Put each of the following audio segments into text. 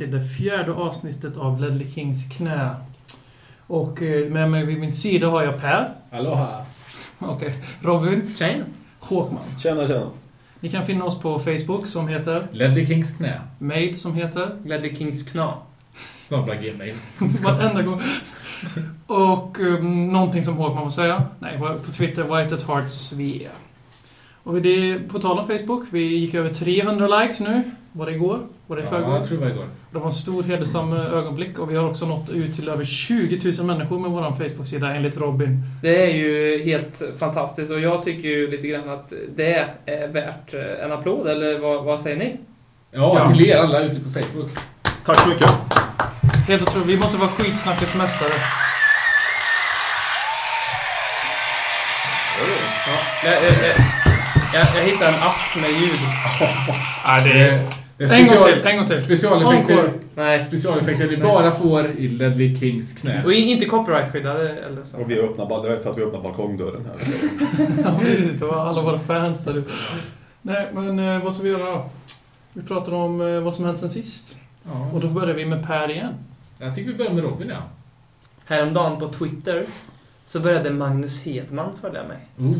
till det fjärde avsnittet av Ledley Kings knä. Och eh, med mig vid min sida har jag Per. Aloha! Okej. Robin. Tjena. Håkman. Tjena, tjena. Ni kan finna oss på Facebook som heter Ledley Kings knä. Mail som heter Ledley Kings kna. Snabbla gmail. varenda gång. Och um, någonting som Håkman får säga. Nej, på Twitter White at Hearts VE. Och det, på tal om Facebook, vi gick över 300 likes nu. Var det igår? Var det i Ja, förrgår? jag tror det var igår. Det var en stor hedersam eh, ögonblick och vi har också nått ut till över 20 000 människor med vår Facebook-sida enligt Robin. Det är ju helt fantastiskt och jag tycker ju lite grann att det är värt eh, en applåd, eller vad, vad säger ni? Ja, Ja. till er alla ute på Facebook. Tack så mycket. Helt otroligt, vi måste vara skitsnackets mästare. Jag, jag, jag, jag, jag hittade en app med ljud. Ja, Det är, det är En gång till, en gång till. Specialeffekter, Encore. Nej. specialeffekter vi bara får i Ledley Kings knä. Och inte copyright-skyddade eller så. Och vi öppnar, det är för att vi öppnar balkongdörren här. Ja, precis. Det var alla våra fans där ute. Nej, men eh, vad ska vi göra då? Vi pratar om eh, vad som hänt sen sist. Ja. Och då börjar vi med Per igen. Jag tycker vi börjar med Robin, ja. Häromdagen på Twitter så började Magnus Hedman följa mig. Uh,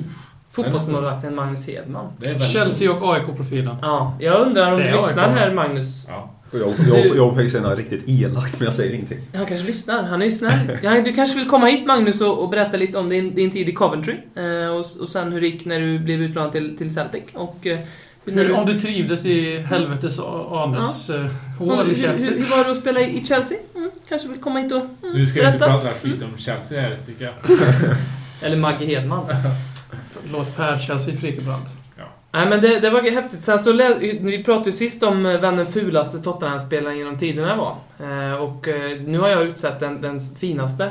Fotbollsmålvakten Magnus Hedman. Chelsea och AIK-profilen. Ja, jag undrar om du lyssnar AIK. här Magnus. Ja. Jag, jag, jag säger något riktigt elakt, men jag säger ingenting. Han kanske lyssnar. Han är ju snäll. Ja, du kanske vill komma hit Magnus och, och berätta lite om din, din tid i Coventry. Eh, och, och sen hur det gick när du blev utlånad till, till Celtic. Och, eh, Hur, du- om du trivdes i helvetes anus eh, hål hur, i hur, Chelsea. hur var det att spela i Chelsea? Mm, kanske vill komma hit och mm, Nu ska vi inte prata skit om Chelsea här, tycker jag. Eller Maggie Hedman. Låt Per Chelsea Frikebrant. Nej men det, det var häftigt. Sen så vi pratade ju sist om eh, vem den fulaste Tottenham-spelaren genom tiderna var. Eh, och eh, nu har jag utsett den, den finaste,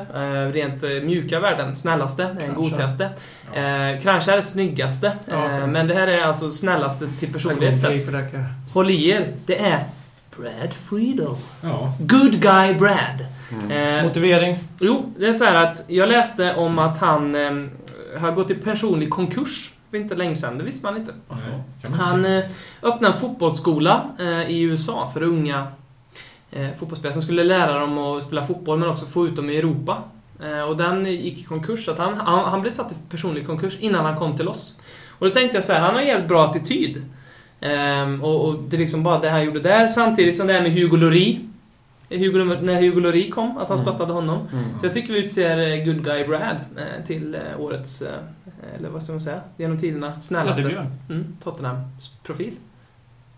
rent mjuka världen, snällaste, den gosigaste. Eh, kanske är det snyggaste. Ja, men det här är alltså snällaste till personlighet sett. Håll i er, det är Brad Friedel. Ja. Good guy Brad. Eh, Motivering. Jo, det är så här att jag läste om att han eh, har gått i personlig konkurs för inte länge sedan. Det visste man inte. Nej, man Han eh, öppnade en fotbollsskola eh, i USA för unga eh, fotbollsspelare som skulle lära dem att spela fotboll men också få ut dem i Europa. Eh, och den gick i konkurs, så att han, han, han blev satt i personlig konkurs innan han kom till oss. Och då tänkte jag så här, han har jävligt bra attityd. Ehm, och, och det är liksom bara det han gjorde där, samtidigt som det här med Hugo Lloris. Hugo, när Hugo Lloris kom, att han Mm. stöttade honom. Mm. Så jag tycker vi utser Good Guy Brad eh, till eh, årets, eh, eller vad ska man säga, genom tiderna snällaste mm, Tottenhams profil.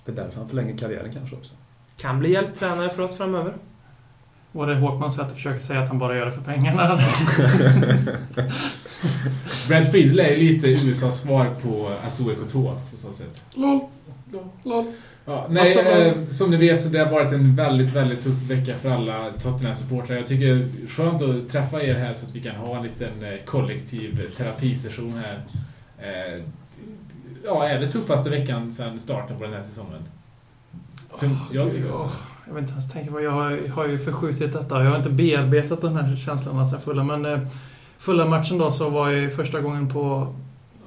Det är därför han förlänger karriären kanske också. Kan bli hjälptränare för oss framöver. Var det Håkmans sätt att försöka säga att han bara gör det för pengarna? Brad Friedel är lite USAs svar på Azue Koto, på så sätt. Lol. Lol. Ja, nej, eh, som ni vet så det har varit en väldigt, väldigt tuff vecka för alla Tottenham-supportrar. Jag tycker det är skönt att träffa er här så att vi kan ha en liten eh, kollektiv terapisession här. Eh, Ja, är det tuffaste veckan sedan starten på den här säsongen? För jag tycker det. Jag vet inte ens tänka vad jag har, har ju förskjutit detta. Jag har inte bearbetat den här känslan sen fulla. Men eh, fulla matchen då så var ju första gången på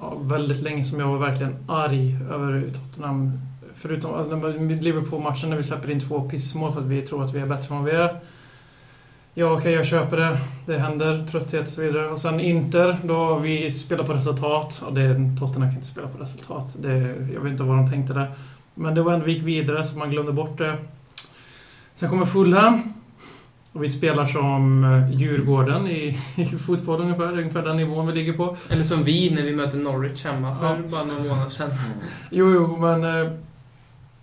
ja, väldigt länge som jag var verkligen arg över Tottenham. Förutom alltså, Liverpool-matchen när vi släpper in två pissmål för att vi tror att vi är bättre än vad vi är. Ja, okej, jag köper det. Det händer, trötthet och så vidare. Och sen Inter, då vi spelar på resultat. Ja, det, Tottenham kan inte spela på resultat. Det, jag vet inte vad de tänkte där. Men det var ändå vi gick vidare så man glömde bort det. Sen kommer Fulham. Och vi spelar som eh, Djurgården i, i fotboll ungefär. Ungefär den nivån vi ligger på. Eller som vi när vi möter Norwich hemma för Ja. bara några månader sedan. Jo, jo, men eh,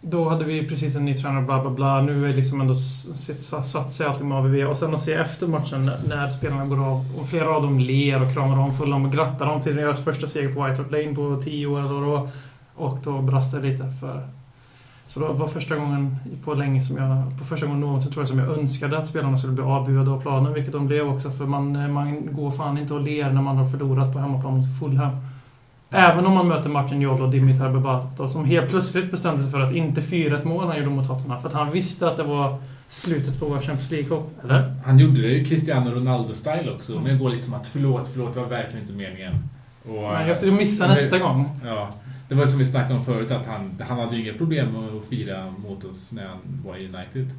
då hade vi precis en ny tränare, bla bla bla. Nu är liksom ändå satt sig allting med AVV. Och sen att se efter matchen när, spelarna går av och flera av dem ler och kramar om fulla och grattar dem till deras första seger på White Hart Lane på tio år eller vad det var. Och då brast det lite för... Så det var första gången på länge som jag, på första gången någonsin tror jag som jag önskade att spelarna skulle bli avbuade av planen, vilket de blev också. För man, man går fan inte och ler när man har förlorat på hemmaplan mot Fulham. Även om man möter Martin Jol och Dimitar Berbatov som helt plötsligt bestämde sig för att inte fira ett mål han gjorde mot Tottenham. För att han visste att det var slutet på vår Champions League-hopp. Eller? Han gjorde det ju Cristiano Ronaldo-style också, men går liksom att förlåt, förlåt, det var verkligen inte meningen. Och, Men jag skulle missa nästa gång. Ja. Det var som vi snackade om förut, att han, han hade ju inget problem med att fira mot oss när han var i United.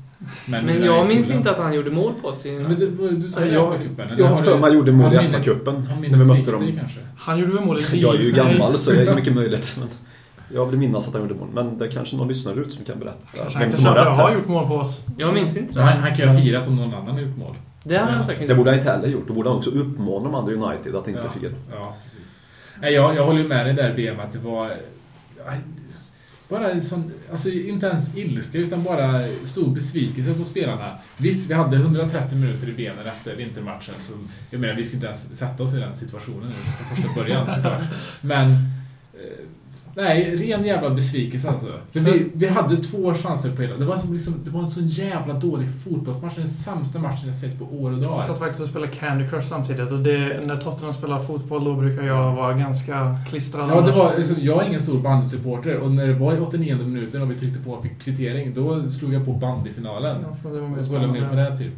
Men, när jag han minns inte att han gjorde mål på oss. Men det, du sa i jag- eller Jag har har för mig han gjorde mål har i FA-cupen har när vi mötte dem. kanske? Han gjorde väl mål i Jag är ju gammal så det är mycket möjligt. Men jag vill minnas att han gjorde mål. Men det är kanske någon lyssnare ut som kan berätta Kanske vem han som har rätt har här. gjort mål på oss. Jag minns inte Men han, det. han kan ju ha firat om någon annan har gjort mål. Det har Ja. han Det borde han inte heller gjort. Då borde han också uppmana de andra United att inte ja. fira. Ja. Nej, jag, jag håller ju med dig där BM att det var... Bara en sån, alltså inte ens ilska utan bara stor besvikelse på spelarna. Visst, vi hade 130 minuter i benen efter vintermatchen. Så, jag menar, vi skulle inte ens sätta oss i den situationen nu från första början såklart. Men... Eh, Nej, ren jävla besvikelse alltså. För vi, vi hade två chanser på hela... Det var, som liksom, det var en sån jävla dålig fotbollsmatch. Den sämsta matchen jag sett på år och Jag dagar. satt faktiskt och spelade Candy Crush samtidigt och det, när Tottenham spelar fotboll då brukar jag vara ganska klistrad. Ja, det var, alltså, jag är ingen stor bandysupporter och när det var i 89 minuten och vi tryckte på och fick kvittering, då slog jag på bandyfinalen. Ja, det var mer och så var jag med på det typ.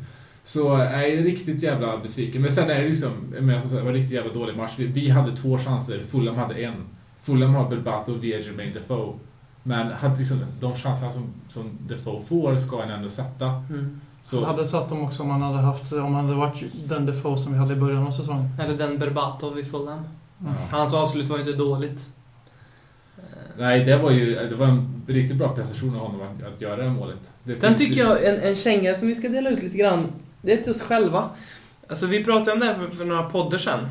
Så jag är riktigt jävla besviken. Men sen är det liksom, jag menar som sagt, det var en riktigt jävla dålig match. Vi, vi hade två chanser, Fulham hade en. Fulham har Berbatov och via Jermaine Defoe. Men hade liksom, de chanserna som, som Defoe får ska han ändå sätta. Mm. Så, Han hade satt dem också om han hade haft, om han hade varit den Defoe som vi hade i början av säsongen. Eller den Berbatov i Fulham. ja. Hans avslut var ju inte dåligt. Nej, det var ju det var en riktigt bra prestation av honom att, att göra det målet. Det Sen tycker ju- jag en, en känga som vi ska dela ut lite grann, det är till oss själva. Alltså vi pratade om det här för, för några poddar sedan.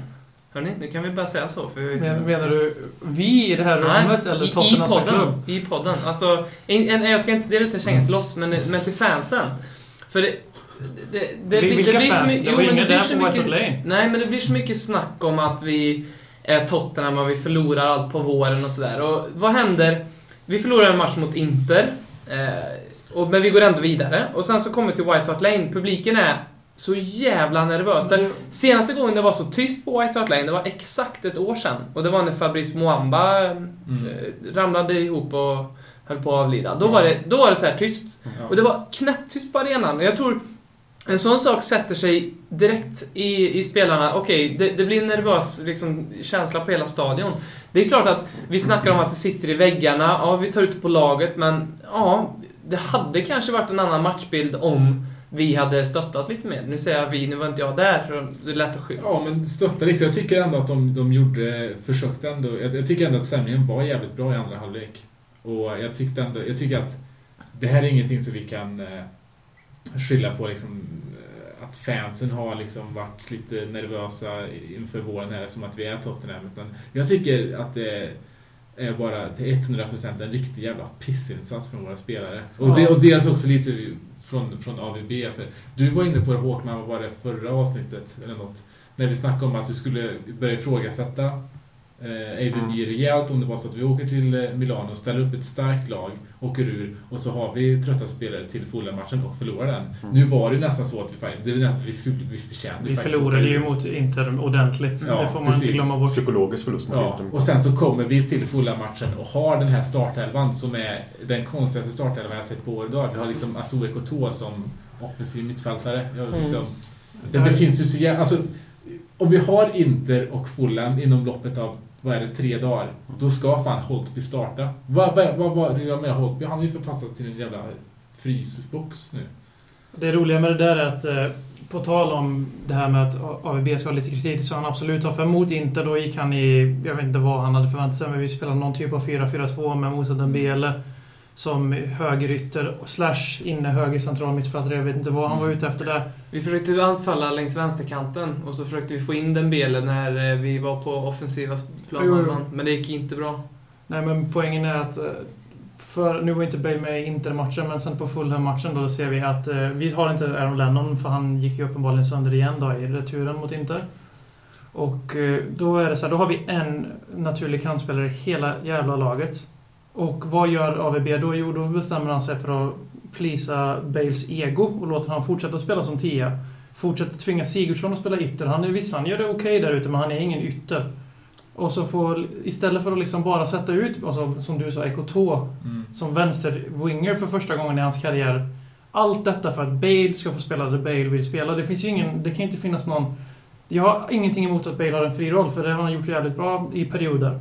Hörni, nu kan vi bara säga så. För Men, menar du vi i det här rummet eller i, i Tottenham som klubb? I podden. Alltså, en, en, jag ska inte dela ut en känga till oss, men, men till fansen. För det... det, det, det, Vil- det Vilka blir så fans? mycket- Det jo, var ingen blir där så på White Lane. Nej, men det blir så mycket snack om att vi är Tottenham och vi förlorar allt på våren och sådär. Och vad händer? Vi förlorar en match mot Inter. Eh, och, men vi går ändå vidare. Och sen så kommer vi till White Hart Lane. Publiken är så jävla nervös. Där, senaste gången det var så tyst på White Hart Lane, det var exakt ett år sedan. Och det var när Fabrice Muamba eh, Mm. ramlade ihop och höll på att avlida. Då var det, då var det så här tyst. Ja. Och det var knäpptyst på arenan. Och jag tror en sån sak sätter sig direkt i, i spelarna. Okej, det, det blir en nervös liksom, känsla på hela stadion. Det är klart att vi snackar om att det sitter i väggarna. Ja, vi tar ut det på laget, men ja, det hade kanske varit en annan matchbild om vi hade stöttat lite mer. Nu säger jag vi, nu var inte jag där. Det är lätt att skylla. Ja, men stötta liksom. Jag tycker ändå att de, de gjorde, försökte ändå. Jag, jag tycker ändå att stämningen var jävligt bra i andra halvlek. Och jag tyckte ändå, jag tycker att det här är ingenting som vi kan eh, skylla på liksom eh, att fansen har liksom varit lite nervösa inför våren här eftersom att vi är Tottenham. Utan jag tycker att det är bara till 100% en riktig jävla pissinsats från våra spelare. Och, det, och dels också lite från, från AVB. För du var inne på det Håkman, vad var det förra avsnittet eller något? När vi snackade om att du skulle börja ifrågasätta eh, AVB Mm. rejält om det var så att vi åker till eh, Milano, ställer upp ett starkt lag, åker ur och så har vi trötta spelare till fulla matchen och förlorar den. Mm. Nu var det nästan så att vi faktiskt, vi skulle, vi förtjänade Vi förlorade ju mot Inter ordentligt. Ja, det får man precis. inte glömma bort. Psykologisk förlust mot Ja, Inter. och sen så kommer vi till fulla matchen och har den här startelvan som är den konstigaste startelvan jag sett på år idag. Vi har liksom Azoe Koto som offensiv mittfältare. Jag Mm. liksom, det, det finns ju så jävla... Alltså, om vi har Inter och Fulham inom loppet av, vad är det, tre dagar. Då ska fan Holtby starta. Vad, vad, vad, vad jag menar Holtby, han har ju förpassat till en jävla frysbox nu. Det roliga med det där är att eh, på tal om det här med att AVB ska ha lite kritik så han absolut har för emot inte. Då gick han i, jag vet inte vad han hade förväntat sig, men vi spelade någon typ av 4-4-2 med Moussa Dembele som högerytter slash inne höger central mittfältare. Jag vet inte vad han var ute efter där. Vi försökte anfalla längs vänsterkanten och så försökte vi få in den belen när eh, vi var på offensiva planen. Men det gick inte bra. Nej, men poängen är att eh, för, nu var inte Bale med i Inter-matchen, men sen på Fulham-matchen då, då ser vi att eh, vi har inte Aaron Lennon för han gick ju uppenbarligen sönder igen då i returen mot Inter. Och eh, då är det så här, då har vi en naturlig kantspelare i hela jävla laget. Och vad gör AVB då? Jo, då bestämmer han sig för att plisa Bales ego och låter han fortsätta spela som tia. Fortsätter tvinga Sigurdsson att spela ytter. Han är visst, han gör det okej där ute, men han är ingen ytter. Och så får, istället för att liksom bara sätta ut, alltså, som du sa, Ekoto Mm. som vänster-winger för första gången i hans karriär. Allt detta för att Bale ska få spela det Bale vill spela. Det finns ju ingen, det kan inte finnas någon... Jag har ingenting emot att Bale har en fri roll, för det har han gjort jävligt bra i perioder.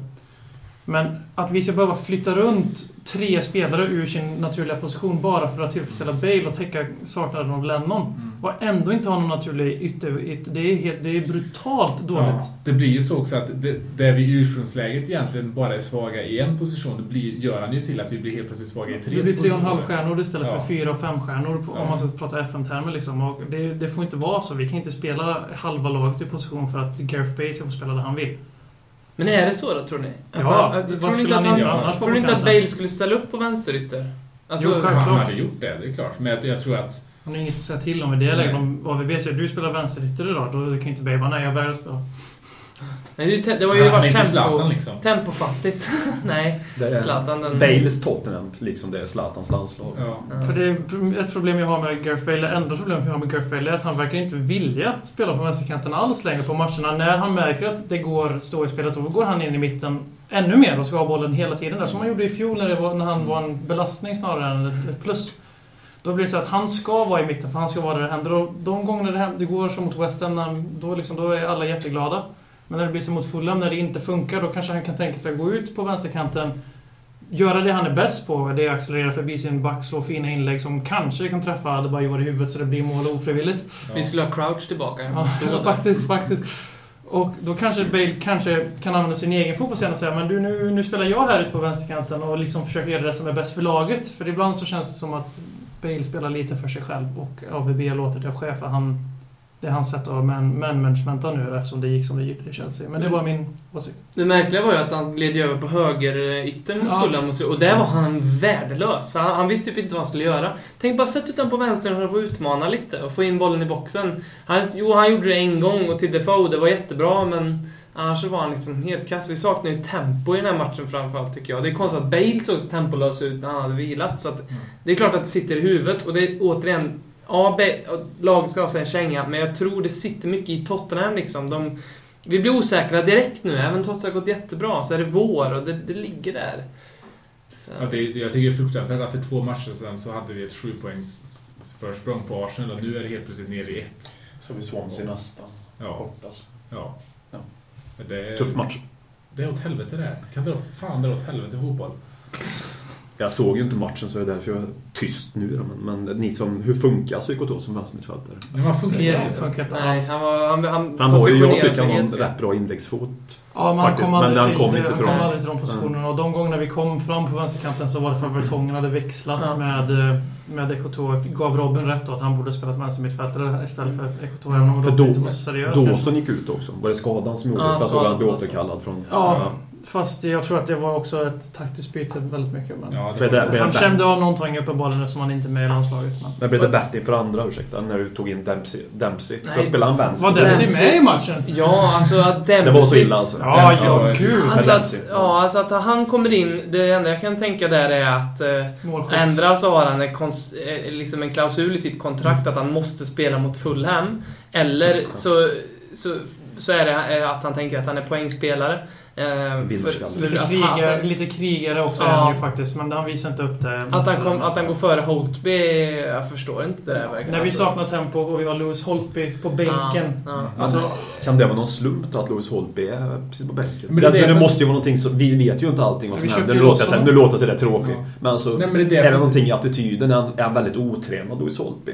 Men att vi ska behöva flytta runt tre spelare ur sin naturliga position bara för att tillfredsställa Bale och täcka saknaden av Lennon. Mm. Och ändå inte ha någon naturlig ytter... ytter det, är helt, det är brutalt dåligt. Ja, det blir ju så också att det, där vi i ursprungsläget egentligen bara är svaga i en position, det blir, gör han ju till att vi blir helt plötsligt svaga i tre Det blir tre och en halv stjärnor istället Ja. för fyra och fem stjärnor på- Ja. om man ska prata FM-termer. Liksom. Det, det får inte vara så. Vi kan inte spela halva laget i position för att Gareth Bale ska få spela där han vill. Men är det så då, tror ni? Att Ja, han, att- tror ni inte skulle att han han... Tror inte att? Bale skulle ställa upp på vänsterytter? Alltså, Jo, Han självklart. hade gjort det, det är klart. Men jag, jag tror att... Han har inget att säga till om i det läget. Om AVB säger du spelar vänsterytter idag, då kan inte Bale bara nej, jag vägrar spela. Men det, var ju inte tempo, Zlatan liksom. tempofattigt. Nej, Zlatan den... Bales Tottenham, liksom det är Zlatans landslag. Ja. Ja. För det är ett problem jag har med Gareth Bale, det enda problemet jag har med Gareth Bale är att han verkar inte vilja spela på vänsterkanten alls längre på matcherna. När han märker att det går stå i spelet, då går han in i mitten ännu mer och ska ha bollen hela tiden där. Som han gjorde i fjol när, det var, när han var en belastning snarare än ett- plus. Då blir det så att han ska vara i mitten, för han ska vara där det händer. Och de gångerna det, händer, det går som mot West Ham, han- då, liksom, då är alla jätteglada. Men när det blir som mot Fulham, när det inte funkar, då kanske han kan tänka sig att gå ut på vänsterkanten göra det han är bäst på. Det är att accelerera förbi sin back, slå fina inlägg som kanske kan träffa Adebayor i huvudet så det blir mål ofrivilligt. Vi skulle ha Crouch tillbaka. Ja, där. faktiskt, faktiskt. Och då kanske Bale kanske kan använda sin egen fotbollshjärna och säga men du, nu, nu spelar jag här ute på vänsterkanten och liksom försöker göra det som är bäst för laget. För ibland så känns det som att Bale spelar lite för sig själv och AVB låter det ske för han det är hans sätt att man, management nu eftersom det gick som det gick i Chelsea. Men det var min åsikt. Det märkliga var ju att han gled över på högeryttern hos Ja. Fulham och så- och där var han värdelös. Han, han visste typ inte vad han skulle göra. Tänk bara sätt ut den på vänstern för att få utmana lite och få in bollen i boxen. Han, jo, han gjorde det en gång och till Defoe, det var jättebra men annars så var han liksom helt kass. Vi saknar ju tempo i den här matchen framförallt tycker jag. Det är konstigt att Bale såg så tempolös ut när han hade vilat. Så att det är klart att det sitter i huvudet och det är återigen Ja, laget ska ha sig en känga, men jag tror det sitter mycket i Tottenham liksom. De, vi blir osäkra direkt nu, även trots att det har gått jättebra, så är det vår och det, det ligger där. Så. Ja, det, jag tycker det är fruktansvärt att för två matcher sedan så hade vi ett sju poängs försprång på Arsenal och nu är det helt plötsligt nere i ett. Så vi Swansea nästa. Ja, Borta. ja. Ja. Det är, Tuff match. Det är åt helvete det här. Kan dra, fan dra åt helvete fotboll. Jag såg ju inte matchen så det är därför jag är tyst nu. då, Men, men ni som, hur funkar Psykoto som vänstermittfältare? Men man funkar Ja, inte alls. Nej, han var... Han, han, han har ju, jag tycker han har en rätt bra inläggsfot. Ja, men Faktiskt, han kom men aldrig han till, kom inte han till kom dem. aldrig till de positionerna. Och de gångerna vi kom fram på vänsterkanten så var det för att Vertongen hade växlat Ja. med, eh, med Ekoto. Gav Robin rätt då att han borde spelat vänstermittfältare istället för Ekoto. Även om För Robin då- inte var så seriös. Dawson gick ut också. Var det skadan som gjorde Ja, det? Jag såg att han blev skadan. återkallad från... Ja, fast jag tror att det var också ett taktiskt byte väldigt mycket. Men Ja, det det- han kände av någonting uppenbarligen eftersom han inte är med i landslaget. Men. När blev det betting för andra, ursäkta, när du tog in Dempsey? Dempsey. Nej. För spelade han vänster? Var Dempsey Dempsey- med i matchen? Ja, alltså att Dempsey... Det var så illa alltså? Ja, ja, gud. Alltså att, ja, alltså att han kommer in, det enda jag kan tänka där är att eh. Ändra så har han en, eh, liksom en klausul i sitt kontrakt att han måste spela mot Fulham. Eller så, så, så är det eh, att han tänker att han är poängspelare. Eh, för, för Lite, att, krigare, han, lite krigare också Ja. är han ju faktiskt, men han visar inte upp det. att, han kom, att han går före Holtby, jag förstår inte det där verkligen. När vi Alltså. saknar tempo och vi har Lewis Holtby på bänken. Ja, ja. Alltså, Kan det vara någon slump då att Lewis Holtby är precis på bänken? Men det är alltså, det det måste ju vara någonting som... Vi vet ju inte allting vad som händer. Nu låter, så- nu låter där tråkigt. Ja. Men alltså, Nej, men det är är, därför- det någonting i attityden? Är han, är han väldigt otränad, Lewis Holtby?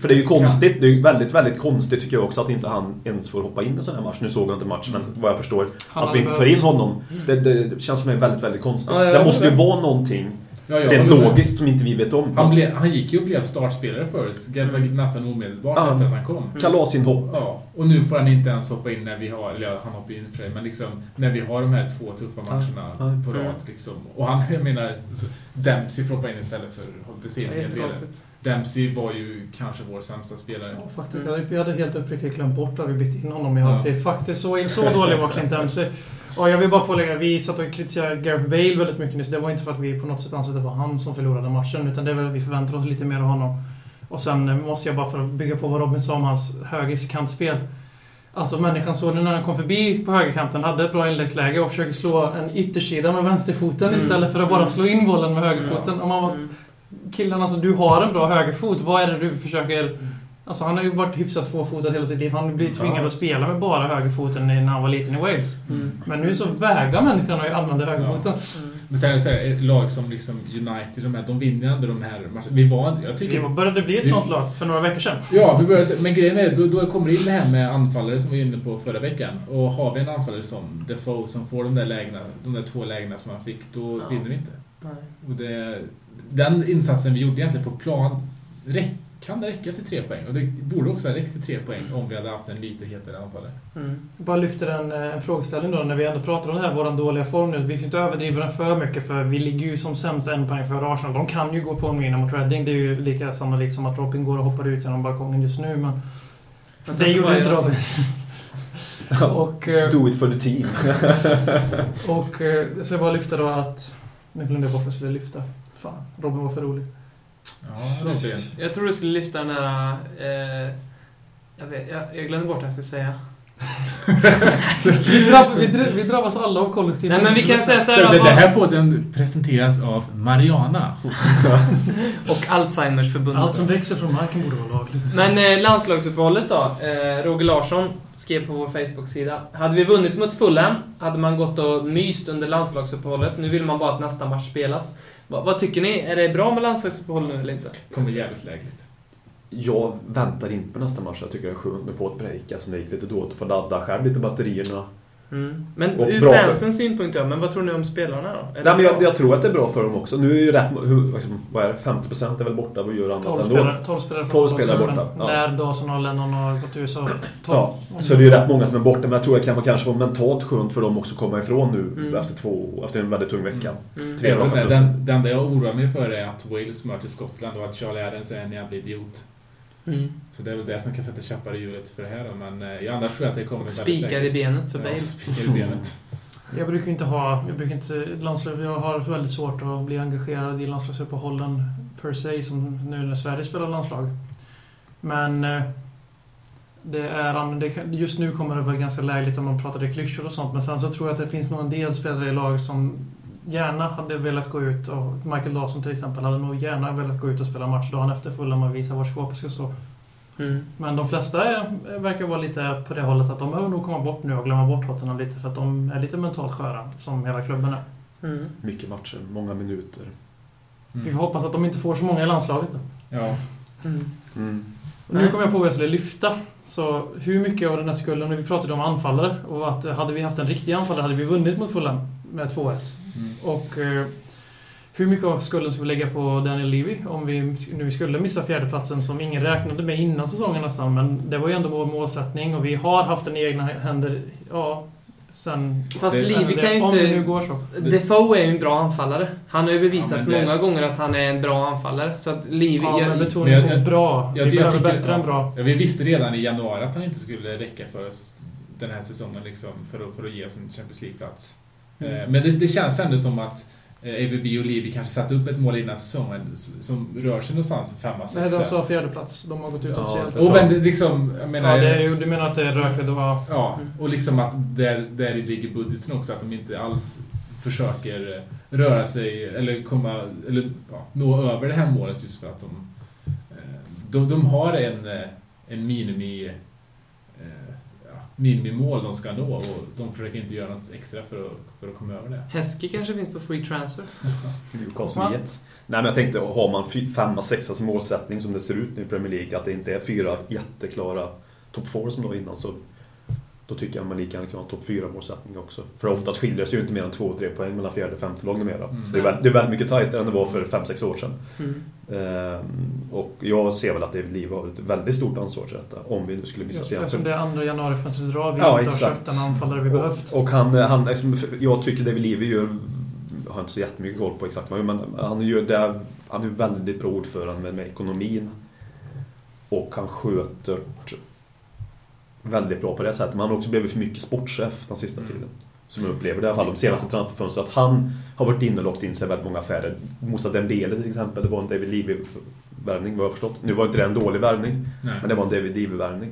För det är ju konstigt. Det är ju väldigt, väldigt konstigt tycker jag också att inte han ens får hoppa in i sån här match. Nu såg jag inte matchen, men vad jag förstår. Han att vi inte tar in honom. Det, det, det känns som är väldigt, väldigt konstigt. Ja, det måste ju vara någonting Ja, jag rent logiskt som inte vi vet om. Han, blev, han gick ju och blev startspelare förut, mm. nästan omedelbart Ja. efter att han kom. Kalasinhopp. Ja, och nu får han inte ens hoppa in när vi har, eller ja, han hoppar in för sig, men liksom när vi har de här två tuffa matcherna Ja, ja. på rad. Mm. Liksom. Och han, jag menar, så, Dempsey får hoppa in istället för jättekonstigt. Dempsey var ju kanske vår sämsta spelare. Ja, faktiskt. Jag hade- helt uppriktigt glömt bort att vi bytte in honom i Ja. halvtid. Faktiskt, så, så dålig var Clint Dempsey. Och jag vill bara pålägga, vi satt och kritiserade Gareth Bale väldigt mycket nyss. Det var inte för att vi på något sätt ansåg att det var han som förlorade matchen, utan det att vi förväntar oss lite mer av honom. Och sen eh, måste jag bara för att bygga på vad Robin sa om hans högerkantspel. Alltså människan såg det när han kom förbi på högerkanten, hade ett bra inläggsläge och försökte slå en yttersida med vänsterfoten Mm. istället för att bara slå in bollen med högerfoten. Om man var, Mm. killen, alltså du har en bra högerfot. Vad är det du försöker Alltså han har ju varit hyfsat tvåfotad hela sitt liv. Han blir tvingad Ja. att spela med bara högerfoten när han var liten i Wales. Mm. Men nu så vägrar människan att använda högerfoten. Mm. Men sen är det så här, lag som liksom United, de, här, de vinner ändå de här matcherna. Vi var, jag tycker... Det började bli ett Vi- sånt lag för några veckor sedan. Ja, vi börjar, se- men grejen är, då, då kommer det in det här med anfallare som vi var inne på förra veckan. Och har vi en anfallare som Defoe som får de där lägena, de där två lägena som han fick, då Ja. vinner vi inte. Nej. Och det, den insatsen vi gjorde egentligen på plan räck, kan det räcka till tre poäng. Och det borde också ha räckt till tre poäng om vi hade haft en lite hetare anfallare. Mm. Jag bara lyfter en, eh, en frågeställning då när vi ändå pratar om det här, våran dåliga form nu. Vi får inte överdriva den för mycket för vi ligger ju som sämst en poäng för Arsenal. De kan ju gå på en vinna mot Reading. Det är ju lika sannolikt som att Robin går och hoppar ut genom balkongen just nu. Men Men det gjorde inte Robin. och, eh, Do it for the team. och eh, jag ska bara lyfta då att... Nu glömde jag bort vad jag skulle lyfta. Fan, Robin var för rolig. Ja, det synd. Jag tror du skulle lyfta den där... Eh, jag, vet, jag, jag glömde bort vad jag skulle säga. Vi, drabb, vi, dr- vi drabbas alla av kollektiv Nej men vi kan säga så här Det, det, här podden presenteras av Mariana. Och Alzheimers-förbundet. Allt som växer från marken borde vara lagligt. Men eh, landslagsuppehållet då. Eh, Roger Larsson skrev på vår Facebook-sida. Hade vi vunnit mot Fulham hade man gått och myst under landslagsuppehållet. Nu vill man bara att nästa match spelas. Va, vad tycker ni? Är det bra med landslagsuppehåll nu eller inte? Kommer jävligt lägligt. Jag väntar inte på nästa match. Jag tycker det är skönt att få ett break. Alltså det gick lite dåligt att få ladda själv lite batterierna. Mm. Men Och ur fansens synpunkt ja, men vad tror ni om spelarna då? Är Nej, men jag, jag tror att det är bra för dem också. Nu är ju rätt... Hur, liksom, vad är det? 50% är väl borta. Vad gör annat 12 ändå? spelare, 12 spelare från 12 spelare borta, ja. När Dawson och Lennon har gått ur så... 12. Ja, så det är ju rätt många som är borta. Men jag tror att det kan vara kanske vara mentalt skönt för dem också att komma ifrån nu Mm. efter, två, efter en väldigt tung vecka. Mm. Tre Det, den, det enda jag oroar mig för är att Wales möter Skottland och att Charlie Adams är en jävla idiot. Mm. Så det är väl det som kan sätta käppar i hjulet för det här då. Men eh, annars tror jag att det kommer väldigt spikar i benet för Ja, Bale. spikar i benet. Jag brukar inte ha... Jag brukar inte... Landslag, jag har väldigt svårt att bli engagerad i landslagsuppehållen per se, som nu när Sverige spelar landslag. Men... eh, Det är, det, just nu kommer det vara ganska lägligt om man pratar i klyschor och sånt, men sen så tror jag att det finns nog en del spelare i laget som gärna hade velat gå ut, och Michael Dawson till exempel, hade nog gärna velat gå ut och spela match dagen efter Fulham och visa var skåpet ska stå. Mm. Men de flesta är, verkar vara lite på det hållet att de behöver nog komma bort nu och glömma bort Tottenham lite för att de är lite mentalt sköra, som hela klubben är. Mm. Mycket matcher, många minuter. Vi får hoppas att de inte får så många i landslaget då. Ja. Mm. Mm. Och nu kom jag på vad jag skulle lyfta. Så hur mycket av den här skulden, när vi pratade om anfallare, och att hade vi haft en riktig anfallare hade vi vunnit mot Fulham med 2-1. Mm. Och eh, hur mycket av skulden ska vi lägga på Daniel Levy om vi nu skulle missa fjärdeplatsen som ingen räknade med innan säsongen nästan. Men det var ju ändå vår målsättning och vi har haft den i egna händer, ja, sen... Fast Det- Livi kan ju Om det nu inte... går så. Defoe är ju en bra anfallare. Han har ju bevisat Ja, det- många gånger att han är en bra anfallare. Så att Livi... Ja, men jag, betoning jag- på jag- bra. Jag, vi jag behöver tycker- bättre än bra. Ja, vi visste redan i januari att han inte skulle räcka för oss den här säsongen liksom, för, att, för att ge oss en Champions League-plats. Mm. Men det, det känns ändå som att eh, AVB och Livi kanske satte upp ett mål innan säsongen som rör sig någonstans femma, Nej, sexa. de sa fjärdeplats. De har gått ut Ja, officiellt. Och men det, liksom, jag menar... Ja, det är, du menar att det är rökigt och vara... Ja, och liksom att där, där ligger budgeten också, att de inte alls försöker eh, röra sig eller komma, eller ja, nå över det här målet just för att de, de, de har en, en minimi, minimimål de ska nå och de försöker inte göra något extra för att, för att komma över det. Häske kanske finns på free transfer. Newcastle Ja. Jets. Nej men jag tänkte, har man femma, sexa som målsättning som det ser ut nu i Premier League, att det inte är fyra jätteklara top four som det var innan, så då tycker jag man lika gärna kan ha en topp fyra målsättning också. För oftast skiljer det sig ju inte mer än två, tre poäng mellan fjärde och femte lag numera. Mm. Så det är, väldigt, det är väldigt mycket tajtare än det var för fem, sex år sedan. Mm. Ehm, och jag ser väl att David Lee har ett väldigt stort ansvar till detta, om vi nu skulle missa fjärde. Eftersom det är andra januari-fönstret drar vi Ja, inte har exakt. köpt den anfallare vi behövt. Och, och han, han liksom, jag tycker David Levy gör, har inte så jättemycket koll på exakt vad men han gör det, han är väldigt bra ordförande med, med ekonomin. Och han sköter väldigt bra på det sättet. Men han har också blivit för mycket sportchef den sista Mm. tiden. Som jag upplever det i alla fall de senaste transferfönstren. Att han har varit inne och lockt in sig i väldigt många affärer. Moussa Dembele till exempel, det var en David Levy-värvning vad jag har förstått. Nu var inte det en dålig värvning, men det var en David Levy-värvning.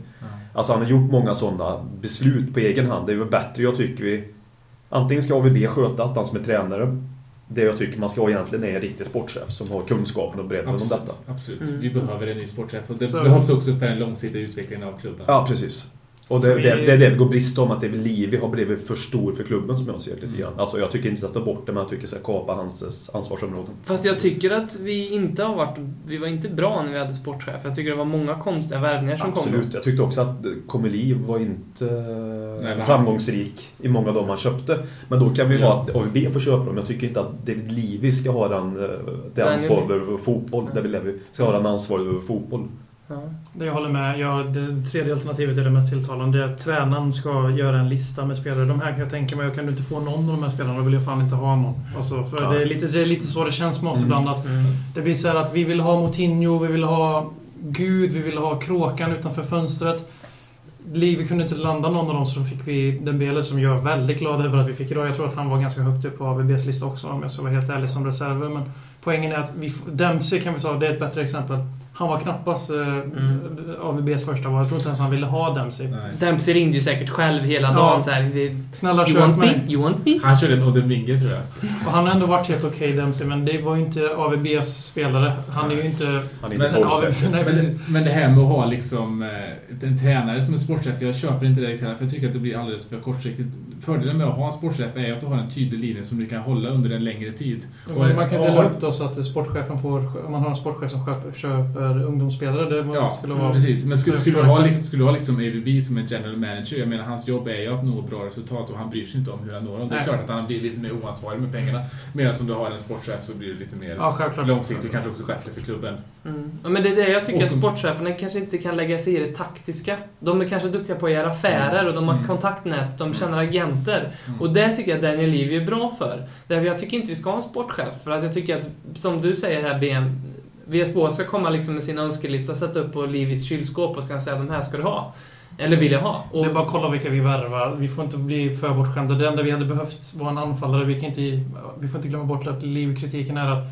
Alltså han har gjort många sådana beslut på egen hand. Det är väl bättre, jag tycker vi... Antingen ska AVB sköta att han som är tränare det jag tycker man ska ha egentligen är en riktig sportchef som har kunskapen och bredden om detta. Absolut. Mm. Vi behöver en ny sportchef och det Så- behövs också för den långsiktiga utvecklingen av klubben. Ja, precis. Och Så det, vi- det, det är det vi går brist om, att det är väl Livi har blivit för stor för klubben som jag ser det lite Mm. grann. Alltså jag tycker inte att ta bort det, men jag tycker att kapa hans ansvarsområden. Fast jag tycker att vi inte har varit... Vi var inte bra när vi hade sportchef. Jag tycker det var många konstiga värvningar som kom. Absolut. Jag tyckte också att Komeli var inte eh, Nej, framgångsrik i många av dem han köpte. Men då kan vi Ja. ha att AVB får köpa dem. Jag tycker inte att David Livi ska ha den, eh, det nej. över fotboll. David Levi ska ha den ansvaret över fotboll. Ja. Det jag håller med. Ja, det tredje alternativet är det mest tilltalande. Det är att tränaren ska göra en lista med spelare. De här kan jag tänka mig, kan du inte få någon av de här spelarna då vill jag fan inte ha någon. Alltså, för Ja. det, är lite, det är lite så det känns med oss Mm. ibland. Att Mm. det blir så här att vi vill ha Moutinho, vi vill ha Gud, vi vill ha Kråkan utanför fönstret. Vi kunde inte landa någon av dem så då fick vi Dembele som jag är väldigt glad över att vi fick idag. Jag tror att han var ganska högt upp på AVBs lista också om jag ska vara helt ärlig som reserver. Men poängen är att vi, Dempsey kan vi säga, det är ett bättre exempel. Han var knappast eh, Mm. AVBs första val. Jag tror inte ens han ville ha Dempsey. Nej. Dempsey ringde ju säkert själv hela Ja. dagen så här. vi- Snälla köp me? mig. You want me? Han körde en Odemwinge tror jag. Och han har ändå varit helt okej Dempsey, men det var ju inte AVBs spelare. Han är ju inte... Han är Men- inte. Nej, Men, det- men det här med att ha liksom eh, en tränare som är sportchef, jag köper inte det riktigt för jag tycker att det blir alldeles för kortsiktigt. Fördelen med att ha en sportchef är att du har en tydlig linje som du kan hålla under en längre tid. Men man kan Och- dela upp då så att sportchefen får... Om man har en sportchef som köper, köper ungdomsspelare, det Ja, skulle vara... precis. Men skulle, skulle, du ha, liksom, skulle du ha liksom ABB som en general manager, jag menar hans jobb är ju att nå bra resultat och han bryr sig inte om hur han når dem. Det är Nej. klart att han blir lite mer oansvarig med pengarna. Medan om du har en sportchef så blir det lite mer Ja, långsiktigt och kanske också bättre för klubben. Mm. Ja, men det är det jag tycker Och att sportcheferna kanske inte kan lägga sig i det taktiska. De är kanske duktiga på att göra affärer och de har Mm. kontaktnät, de känner agenter. Och det tycker jag Daniel Levy är bra för. Därför jag tycker inte vi ska ha en sportchef. För att jag tycker att, som du säger här BM, VSBO ska komma liksom med sin önskelista, sätta upp på Livys kylskåp och ska säga de här ska du ha. Eller vill jag ha. Det är bara att kolla vilka vi värvar. Vi får inte bli för bortskämda. Det enda vi hade behövt var en anfallare. Vi, kan inte, vi får inte glömma bort att livkritiken är att,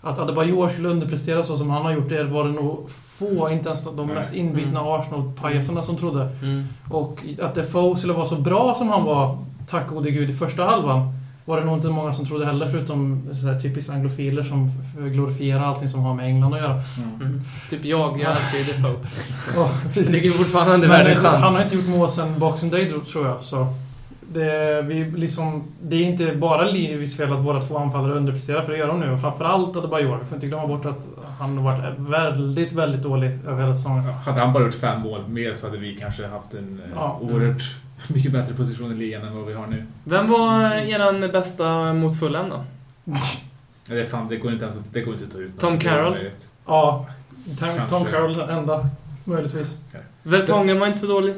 att Adebayor skulle underprestera så som han har gjort. Det var det nog få, inte ens de mest inbitna Arsenal-pajasarna som trodde. Mm. Och att Defoe skulle vara så bra som han var, tack gode gud, i första halvan var det nog inte många som trodde heller, förutom så här typiskt anglofiler som glorifierar allting som har med England att göra. Mm. Typ jag, jag älskar ju Defoe. Ja, Jag tycker fortfarande Men värd en han har chans. inte gjort mål sen Boxing Day, tror jag. Så det, vi liksom, det är inte bara Livis fel att våra två anfallare underpresterar, för det gör de nu. Och framförallt Adebayor. Vi får inte glömma bort att han har varit väldigt, väldigt dålig över hela säsongen. Ja, hade han bara gjort fem mål mer så hade vi kanske haft en eh, Ja. oerhört mycket bättre position i ligan än vad vi har nu. Vem var eran bästa mot Fulham då? Ja, Det, är fan, det, går inte ens det går inte att ta ut. Tom är Carroll? Ja, Tom. Tom Carroll enda, möjligtvis. Vertongen var inte så dålig.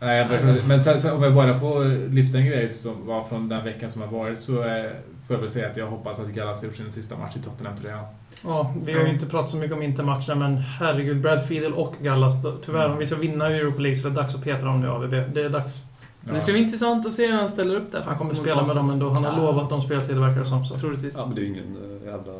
Nej, men sen, sen, om jag bara får lyfta en grej som var från den veckan som har varit så eh, får jag väl säga att jag hoppas att Gallas gjort sin sista match i Tottenham-tröjan. Ja, vi har ju inte pratat så mycket om Intermatchen, men herregud, Brad Fiedel och Gallas. Tyvärr, om vi ska vinna Europa League så är det dags att peta dem nu, AVB. Det är dags. Det ska bli intressant att se hur han ställer upp där. Han kommer spela med dem ändå. Han har Ja. lovat dem speltid, verkar det som. Så. Troligtvis. Ja, men det är ju ingen eh, jävla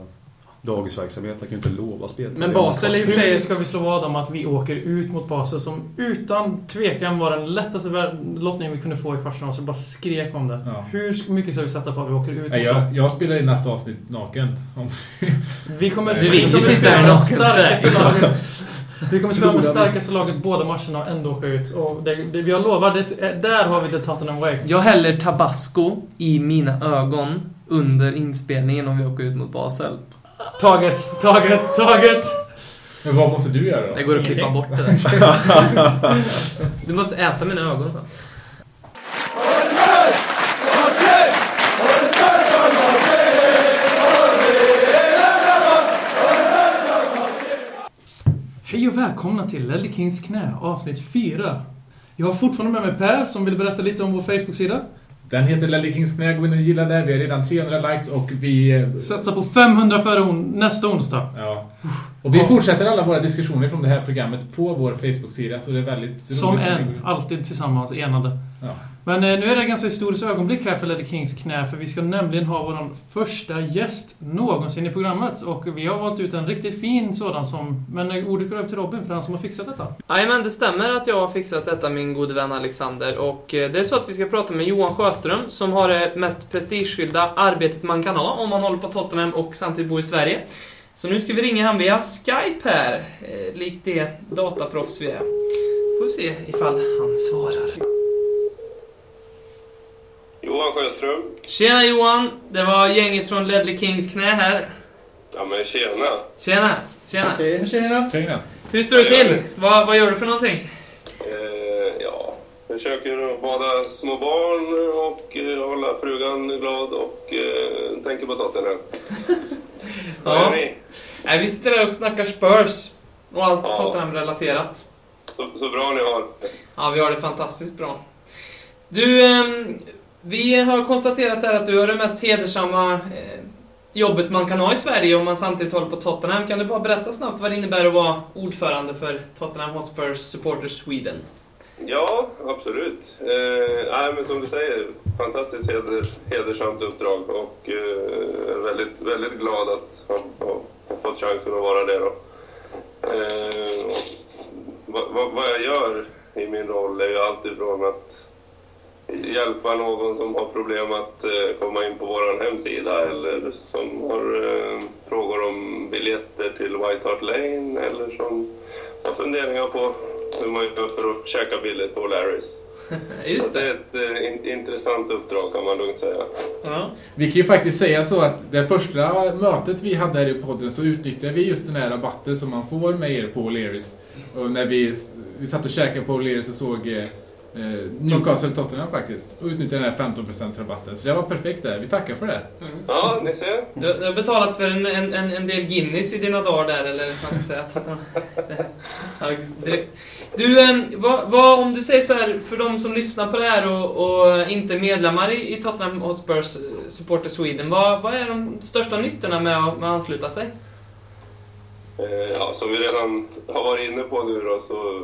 dagisverksamhet. Jag kan ju inte lova spel. Men Basel ju Hur för sig- ska vi slå vad om att vi åker ut mot Basel som utan tvekan var den lättaste lottningen vi kunde få i kvartsfinalen, så bara skrek om det. Ja. Hur mycket ska vi sätta på att vi åker ut Nej, mot dem? jag, jag spelar i nästa avsnitt naken. Vi kommer, vi spela med starkaste laget. Vi kommer spela med starkaste laget båda matcherna och ändå åka ut. Och det, det, jag lovar, det, där har vi det Tottenham way. Jag häller tabasco i mina ögon under inspelningen om vi åker ut mot Basel. Taget, taget, taget! men vad måste du göra då? Det går att klippa bort det där. Du måste äta mina ögon sen. Hej och välkomna till Lelle Kings knä, avsnitt 4. Jag har fortfarande med mig Per som vill berätta lite om vår Facebook-sida. Den heter Lelle Kings knä, gå in och gilla den. Vi har redan 300 likes och vi... eh, Satsa på 500 före on nästa onsdag. Ja. Och vi Ja. fortsätter alla våra diskussioner från det här programmet på vår Facebook-sida, så det är väldigt Som roligt. en, alltid tillsammans, enade. Ja. Men eh, nu är det ganska historiskt ögonblick här för Ledley Kings knä, för vi ska nämligen ha vår första gäst någonsin i programmet. Och vi har valt ut en riktigt fin sådan som... Men eh, ordet går över till Robin, för han som har fixat detta. Jajamän, det stämmer att jag har fixat detta, min gode vän Alexander. Och eh, det är så att vi ska prata med Johan Sjöström, som har det mest prestigefyllda arbetet man kan ha om man håller på Tottenham och samtidigt bor i Sverige. Så nu ska vi ringa han via Skype här, eh, likt det dataproffs vi är. Får vi se ifall han svarar. Johan Sjöström. Tjena Johan! Det var gänget från Ledley Kings knä här. Ja men tjena. Tjena! Tjena! Tjena! Tjena! Hur står det till? Vad, vad gör du för någonting? Eh, försöker bada små barn och eh, hålla frugan glad och eh, tänker på Tottenham. Ja. Nej, vi sitter där och snackar Spurs och allt Ja. Tottenham-relaterat. Så, så bra ni har. Ja, vi har det fantastiskt bra. Du, ehm, vi har konstaterat här att du har det mest hedersamma eh, jobbet man kan ha i Sverige om man samtidigt håller på Tottenham. Kan du bara berätta snabbt vad det innebär att vara ordförande för Tottenham Hotspurs Supporters Sweden? Ja, absolut. Eh, nej, men som du säger, fantastiskt heder, hedersamt uppdrag och eh, väldigt, väldigt glad att ha, ha, ha fått chansen att vara det. Då. Eh, och vad, vad, vad jag gör i min roll är ju alltifrån att hjälpa någon som har problem att eh, komma in på vår hemsida eller som har eh, frågor om biljetter till White Hart Lane eller som har funderingar på hur man gör för att käka billigt på Larrys. Just Så det är det. ett eh, in, intressant uppdrag kan man lugnt säga. Ja. Vi kan ju faktiskt säga så att det första mötet vi hade här i podden så utnyttjade vi just den här rabatten som man får med er på O'Learys. Och när vi, vi satt och käkade på O'Learys och såg eh, eh, Newcastle Tottenham faktiskt. Och utnyttjade den här 15% rabatten. Så det var perfekt där. Vi tackar för det. Ja, ni ser. Du, du har betalat för en, en, en, en del Guinness i dina dagar där, eller vad man ska säga. Tottenham. Du, vad, vad, om du säger så här, för de som lyssnar på det här och, och inte är medlemmar i, i Tottenham Hotspurs eh, Supporter Sweden, vad, vad är de största nyttorna med att, med att ansluta sig? Eh, ja, som vi redan har varit inne på nu då så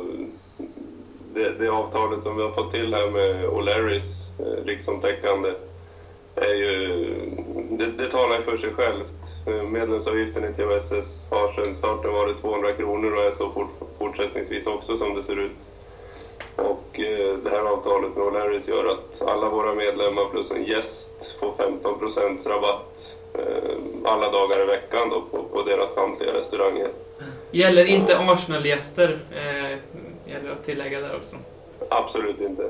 det, det avtalet som vi har fått till här med O'Larrys riksomtäckande. rikstäckande är ju, det, det talar ju för sig självt. Eh, medlemsavgiften i TVSS har sedan starten varit 200 kronor och är så fort, fortsättningsvis också som det ser ut. Och eh, det här avtalet med O'Larrys gör att alla våra medlemmar plus en gäst får 15 procents rabatt eh, alla dagar i veckan då på, på deras samtliga restauranger. Gäller inte Arsenal-gäster, eh, gäller att tillägga där också. Absolut inte.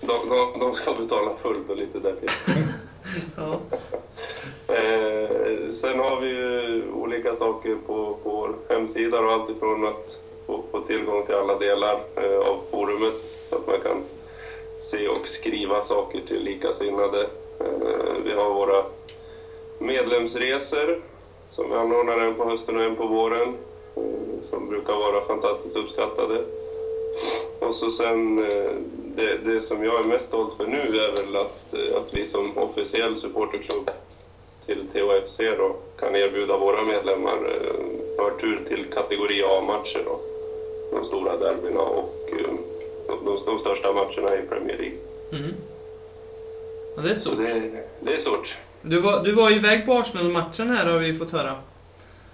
De, de, de ska betala fullt och lite därtill. Ja. Eh, sen har vi ju olika saker på, på vår hemsida och allt ifrån att få, få tillgång till alla delar eh, av forumet så att man kan se och skriva saker till likasinnade. Eh, vi har våra medlemsresor som vi anordnar en på hösten och en på våren som brukar vara fantastiskt uppskattade. Och så sen, eh, det, det som jag är mest stolt för nu är väl att, eh, att vi som officiell supporterklubb till THFC då kan erbjuda våra medlemmar eh, förtur till kategori A-matcher då. De stora derbyna och eh, de, de, de största matcherna i Premier League. Mm. ja, det är stort. det, det är stort. Du var, du var ju iväg på Arsenal-matchen här har vi fått höra.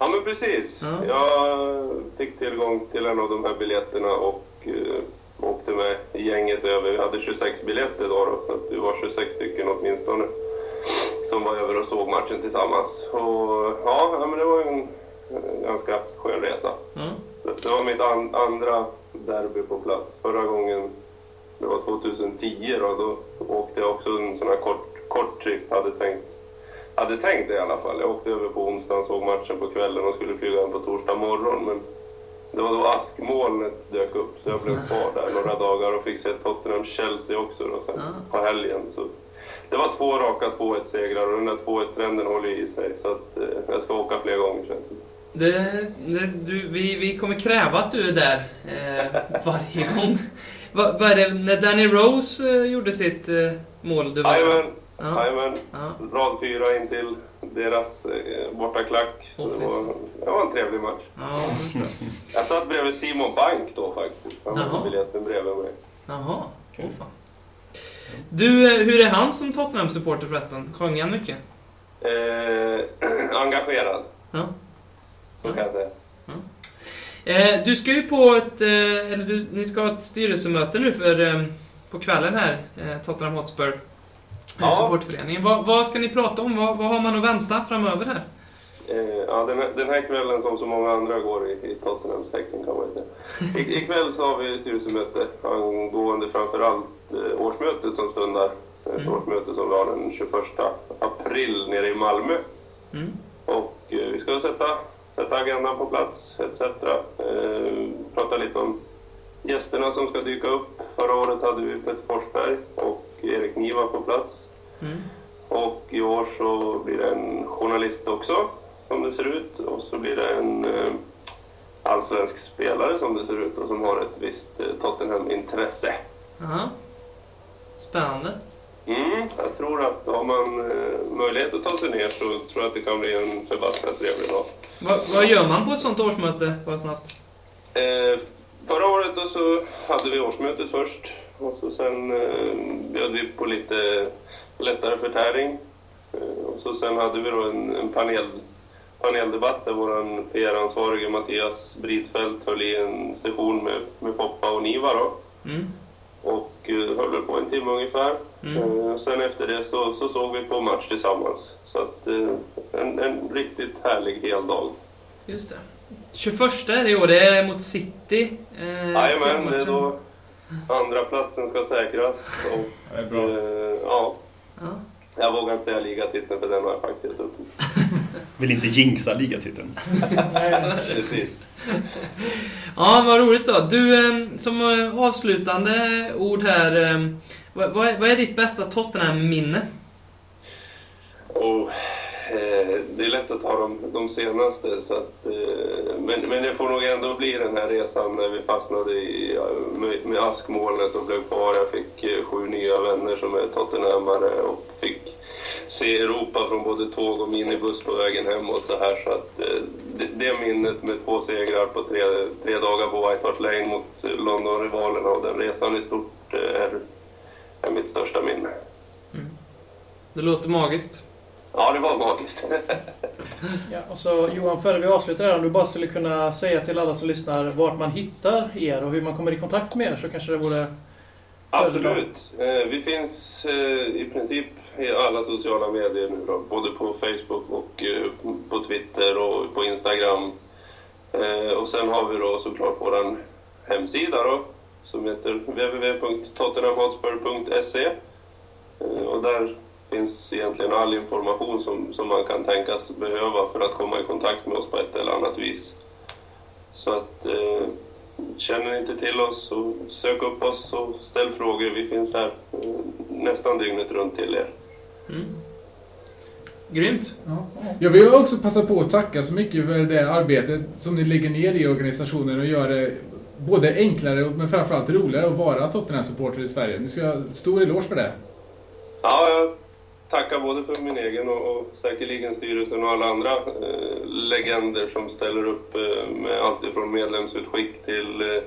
Ja men precis. Ja. Jag fick tillgång till en av de här biljetterna och eh, åkte med gänget över. Vi hade 26 biljetter då, då så att vi var 26 stycken åtminstone som var över och såg matchen tillsammans. Och ja, men det var en, en ganska skön resa. Det det var mitt an, andra derby på plats. Förra gången, det var 2010 då, då åkte jag också en sån här kort, kort trip. Hade tänkt, hade tänkt det i alla fall. Jag åkte över på onsdagen, såg matchen på kvällen och skulle flyga hem på torsdag morgon. Men det var då askmolnet dök upp så jag blev kvar där några dagar och fick se Tottenham-Chelsea också då sen på helgen. Så det var två raka 2-1-segrar och den där 2-1-trenden håller i sig. Så att, eh, jag ska åka fler gånger känns det Det, det, du, vi, vi kommer kräva att du är där eh, varje gång. Vad är det, när Danny Rose eh, gjorde sitt eh, mål? Du var Jajamän, Ja. Jajamän. Ja. Rad fyra in till deras eh, bortaklack. Åh, det, var, det var en trevlig match. Ja, jag satt bredvid Simon Bank då faktiskt. Han hade biljetten bredvid mig. Jaha. Åh, fan. Du, eh, hur är han som Tottenham-supporter förresten? Sjöng han mycket? Eh, engagerad, Ja. så kan jag säga. Eh, du ska ju på ett, eh, eller du, ni ska ha ett styrelsemöte nu för, eh, på kvällen här, eh, Tottenham Hotspur, eh, Ja. supportföreningen. Vad, vad ska ni prata om? Vad, vad har man att vänta framöver här? Eh, ja, den, här, den här kvällen som så många andra går i, i Tottenhams tecken kan man ju säga. I, ikväll så har vi styrelsemöte angående framförallt eh, årsmötet som stundar. Ett Mm. årsmöte som var den 21 april nere i Malmö. Mm. Och eh, vi ska sätta, sätta agendan på plats etc. Eh, prata lite om gästerna som ska dyka upp. Förra året hade vi Peter Forsberg och Erik Niva på plats. Mm. Och i år så blir det en journalist också, som det ser ut. Och så blir det en eh, allsvensk spelare som det ser ut och som har ett visst eh, Tottenham-intresse. Aha. Spännande. Mm, jag tror att har man eh, möjlighet att ta sig ner så tror jag att det kan bli en förbaskat trevlig dag. Vad, vad gör man på ett sånt årsmöte? Bara snabbt. Eh, förra året då så hade vi årsmötet först och så sen eh, bjöd vi på lite lättare förtäring. Eh, och så sen hade vi då en, en panel, paneldebatt där vår PR-ansvarige Mattias Britfeldt höll i en session med, med Foppa och Niva då. Mm. Och eh, höll på en timme ungefär. Mm. Eh, sen efter det så, så såg vi på match tillsammans. Så att eh, en, en riktigt härlig hel dag. Just det. 21 är det i år, det är mot City. Eh, Jajamän, det är då andra platsen ska säkras. Och, Det är bra. eh, ja, Ja. jag vågar inte säga ligatiteln för den har jag faktiskt gett upp. Vill inte jinxa ligatiteln. Precis. Ja, vad roligt då. Du, eh, som eh, avslutande ord här. eh, Vad, är, vad är ditt bästa Tottenham-minne? Eh, Eh, det är lätt att ta de, de senaste, så att, eh, men, men det får nog ändå bli den här resan när vi fastnade i, med, med askmolnet och blev kvar. Jag fick eh, sju nya vänner som är Tottenhamare och fick se Europa från både tåg och minibuss på vägen hem och så här. Så att, det, det minnet med två segrar på tre, tre dagar på White Hart Lane mot Londonrivalerna London-rivalerna och den resan i stort är, är mitt största minne. Mm. Det låter magiskt. Ja, det var magiskt. Ja, och så Johan, före vi avslutar här, om du bara skulle kunna säga till alla som lyssnar vart man hittar er och hur man kommer i kontakt med er så kanske det vore... Absolut. Eh, vi finns eh, i princip i alla sociala medier nu då, både på Facebook och eh, på Twitter och på Instagram. Och sen har vi då såklart vår hemsida då, som heter www.tottenhamhotspur.se. Och där finns egentligen all information som, som man kan tänkas behöva för att komma i kontakt med oss på ett eller annat vis. Så att eh, känner ni inte till oss så sök upp oss och ställ frågor. Vi finns här eh, nästan dygnet runt till er. Mm. Grymt. Ja. Jag vill också passa på att tacka så mycket för det arbetet som ni lägger ner i organisationen och gör det både enklare men framförallt roligare att vara Tottenham-supporter i Sverige. Ni ska ha stor eloge för det. Ja, jag tacka både för min egen och, och säkerligen styrelsen och alla andra eh, legender som ställer upp eh, med allt ifrån medlemsutskick till eh,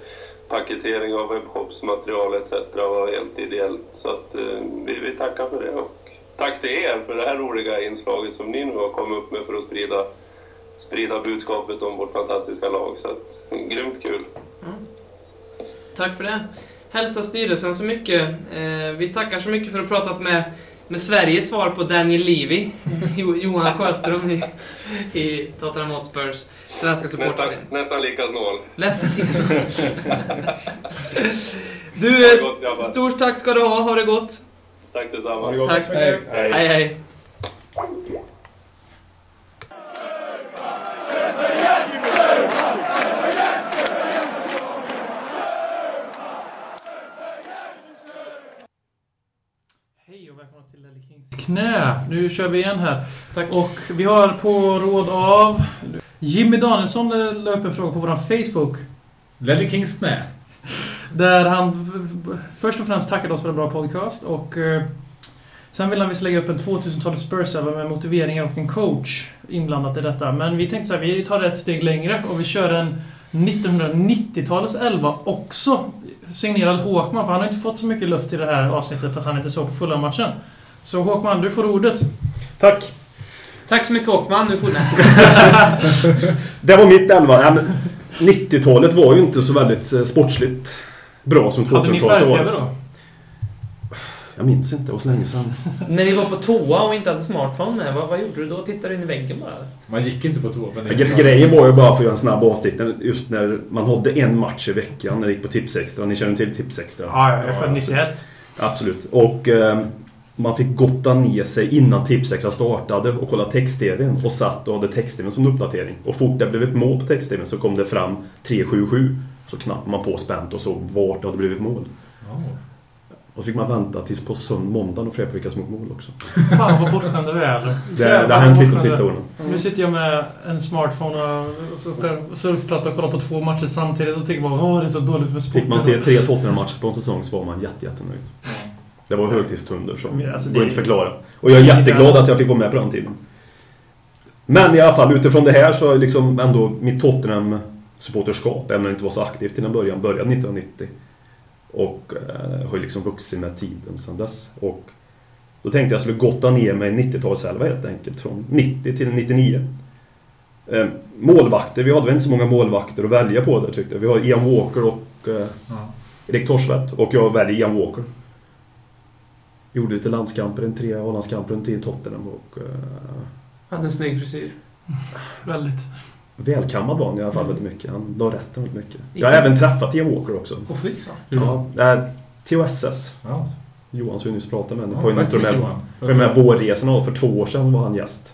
paketering av webbshopsmaterial etc. var helt ideellt. Så att, eh, vi, vi tackar för det. Och tack till er för det här roliga inslaget som ni nu har kommit upp med för att sprida, sprida budskapet om vårt fantastiska lag. Så att, grymt kul. Mm. Tack för det. Hälsa styrelsen så mycket. Eh, vi tackar så mycket för att ha pratat med, med Sveriges svar på Daniel Levy, Jo- Johan Sjöström i, i Tottenham Hotspurs svenska Nästan, supporterförening. nästan lika snål. Nästan lika så. Du, eh, gott, stort tack ska du ha. Ha det gott. Tack detsamma. Tack så Hej. mycket. Hej, hej. Hej och välkomna till Lelle Kings knä. Nu kör vi igen här. Tack. Och vi har på råd av Jimmy Danielsson la upp en fråga på vår Facebook. Ledley Kings knä. Där han först och främst tackade oss för en bra podcast och eh, Sen vill han vi ska lägga upp en 2000-talet spurs med motiveringar och en coach inblandat i detta. Men vi tänkte så här, vi tar det ett steg längre och vi kör en 1990-talets elva också. Signerad Håkman, för han har inte fått så mycket luft i det här avsnittet för att han inte såg på fulla matchen. Så Håkman, du får ordet. Tack! Tack så mycket Håkman, du får Det var mitt elva. Nej, men 90-talet var ju inte så väldigt eh, sportsligt bra som Hade ni 2000-talet har varit. då? Jag minns inte, det var så länge sedan. När ni var på toa och inte hade smartphone med, vad, vad gjorde du då? Tittade du in i väggen bara? Man gick inte på toa. men- Gre- Grejen var ju bara för att göra en snabb avstickning. Just när man hade en match i veckan när det gick på Tipsextra. Ni känner till Tipsextra? Ja, jag är född 91. Absolut. Och eh, man fick gotta ner sig innan Tipsextra startade och kolla text-tvn och satt och hade text-tvn som uppdatering. Och fort det blev ett mål på text-tvn så kom det fram 377. Så knappade man på spänt och såg vart det hade blivit mål. Ja. Och så fick man vänta tills på söndag, måndagen och få reda på vilka som gjort mål också. Fan vad bortskämda vi är. Det, det har hänt lite de sista åren. Nu sitter jag med en smartphone och surfplatta och kollar på två matcher samtidigt och tänker bara åh det är så dåligt med sport. Fick man se tre Tottenham-matcher på en säsong så var man jätte, jättenöjd. Det var högtidsstunder som Men alltså, går det- inte att förklara. Och jag är jätteglad att jag fick vara med på den tiden. Men i alla fall utifrån det här så är liksom ändå mitt Tottenham-supporterskap, även om det inte var så aktivt till en början, började 1990. Och eh, har ju liksom vuxit med tiden sedan dess. Och då tänkte jag att jag skulle gotta ner mig i 90-talselva helt enkelt. Från 90 till 99. Eh, målvakter, vi hade väl inte så många målvakter att välja på där tyckte jag. Vi har Ian Walker och eh, Ja. Erik Torsvedt och jag väljer Ian Walker. Gjorde lite landskamper, en tre A-landskamper, en tio i Tottenham och uh, Hade en snygg frisyr. Väldigt. välkammad var han i alla fall väldigt mycket. Han la rätten väldigt mycket. Jag har även träffat Ian Walker också. Och fy fan. Ja, äh, TOSS. Ja. Johan som vi nyss pratade med. Ja, på en tack så av de mycket, här, Johan. på de här vårresorna för två år sedan var han gäst.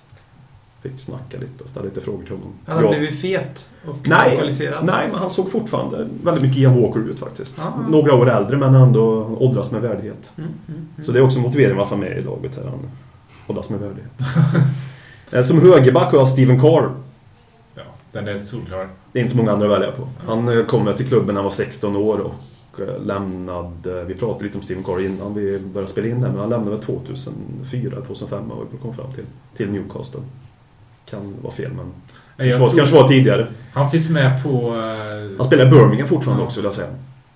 Fick snacka lite och ställa lite frågor till honom. Han hade Ja. blivit fet och Nej, alkoholiserad. nej, men han såg fortfarande väldigt mycket Ian Walker ut faktiskt. Ja. Några år äldre men ändå åldras med värdighet. Mm, mm, mm. Så det är också motiveringen varför han är med i laget här. Han åldras med värdighet. Eh, Som högerback har jag Steven Carr. Ja, den är solklar. Det är inte så många andra att välja på. Han eh, kom till klubben när han var 16 år och eh, lämnade... Vi pratade lite om Steven Carr innan vi började spela in här, men han lämnade väl 2004, 2005 och vi kom fram till, till Newcastle. Kan vara fel, men... Jag Kanske var, kanske var tidigare. Han finns med på... eh, Han spelar i Birmingham fortfarande Ja. också vill jag säga.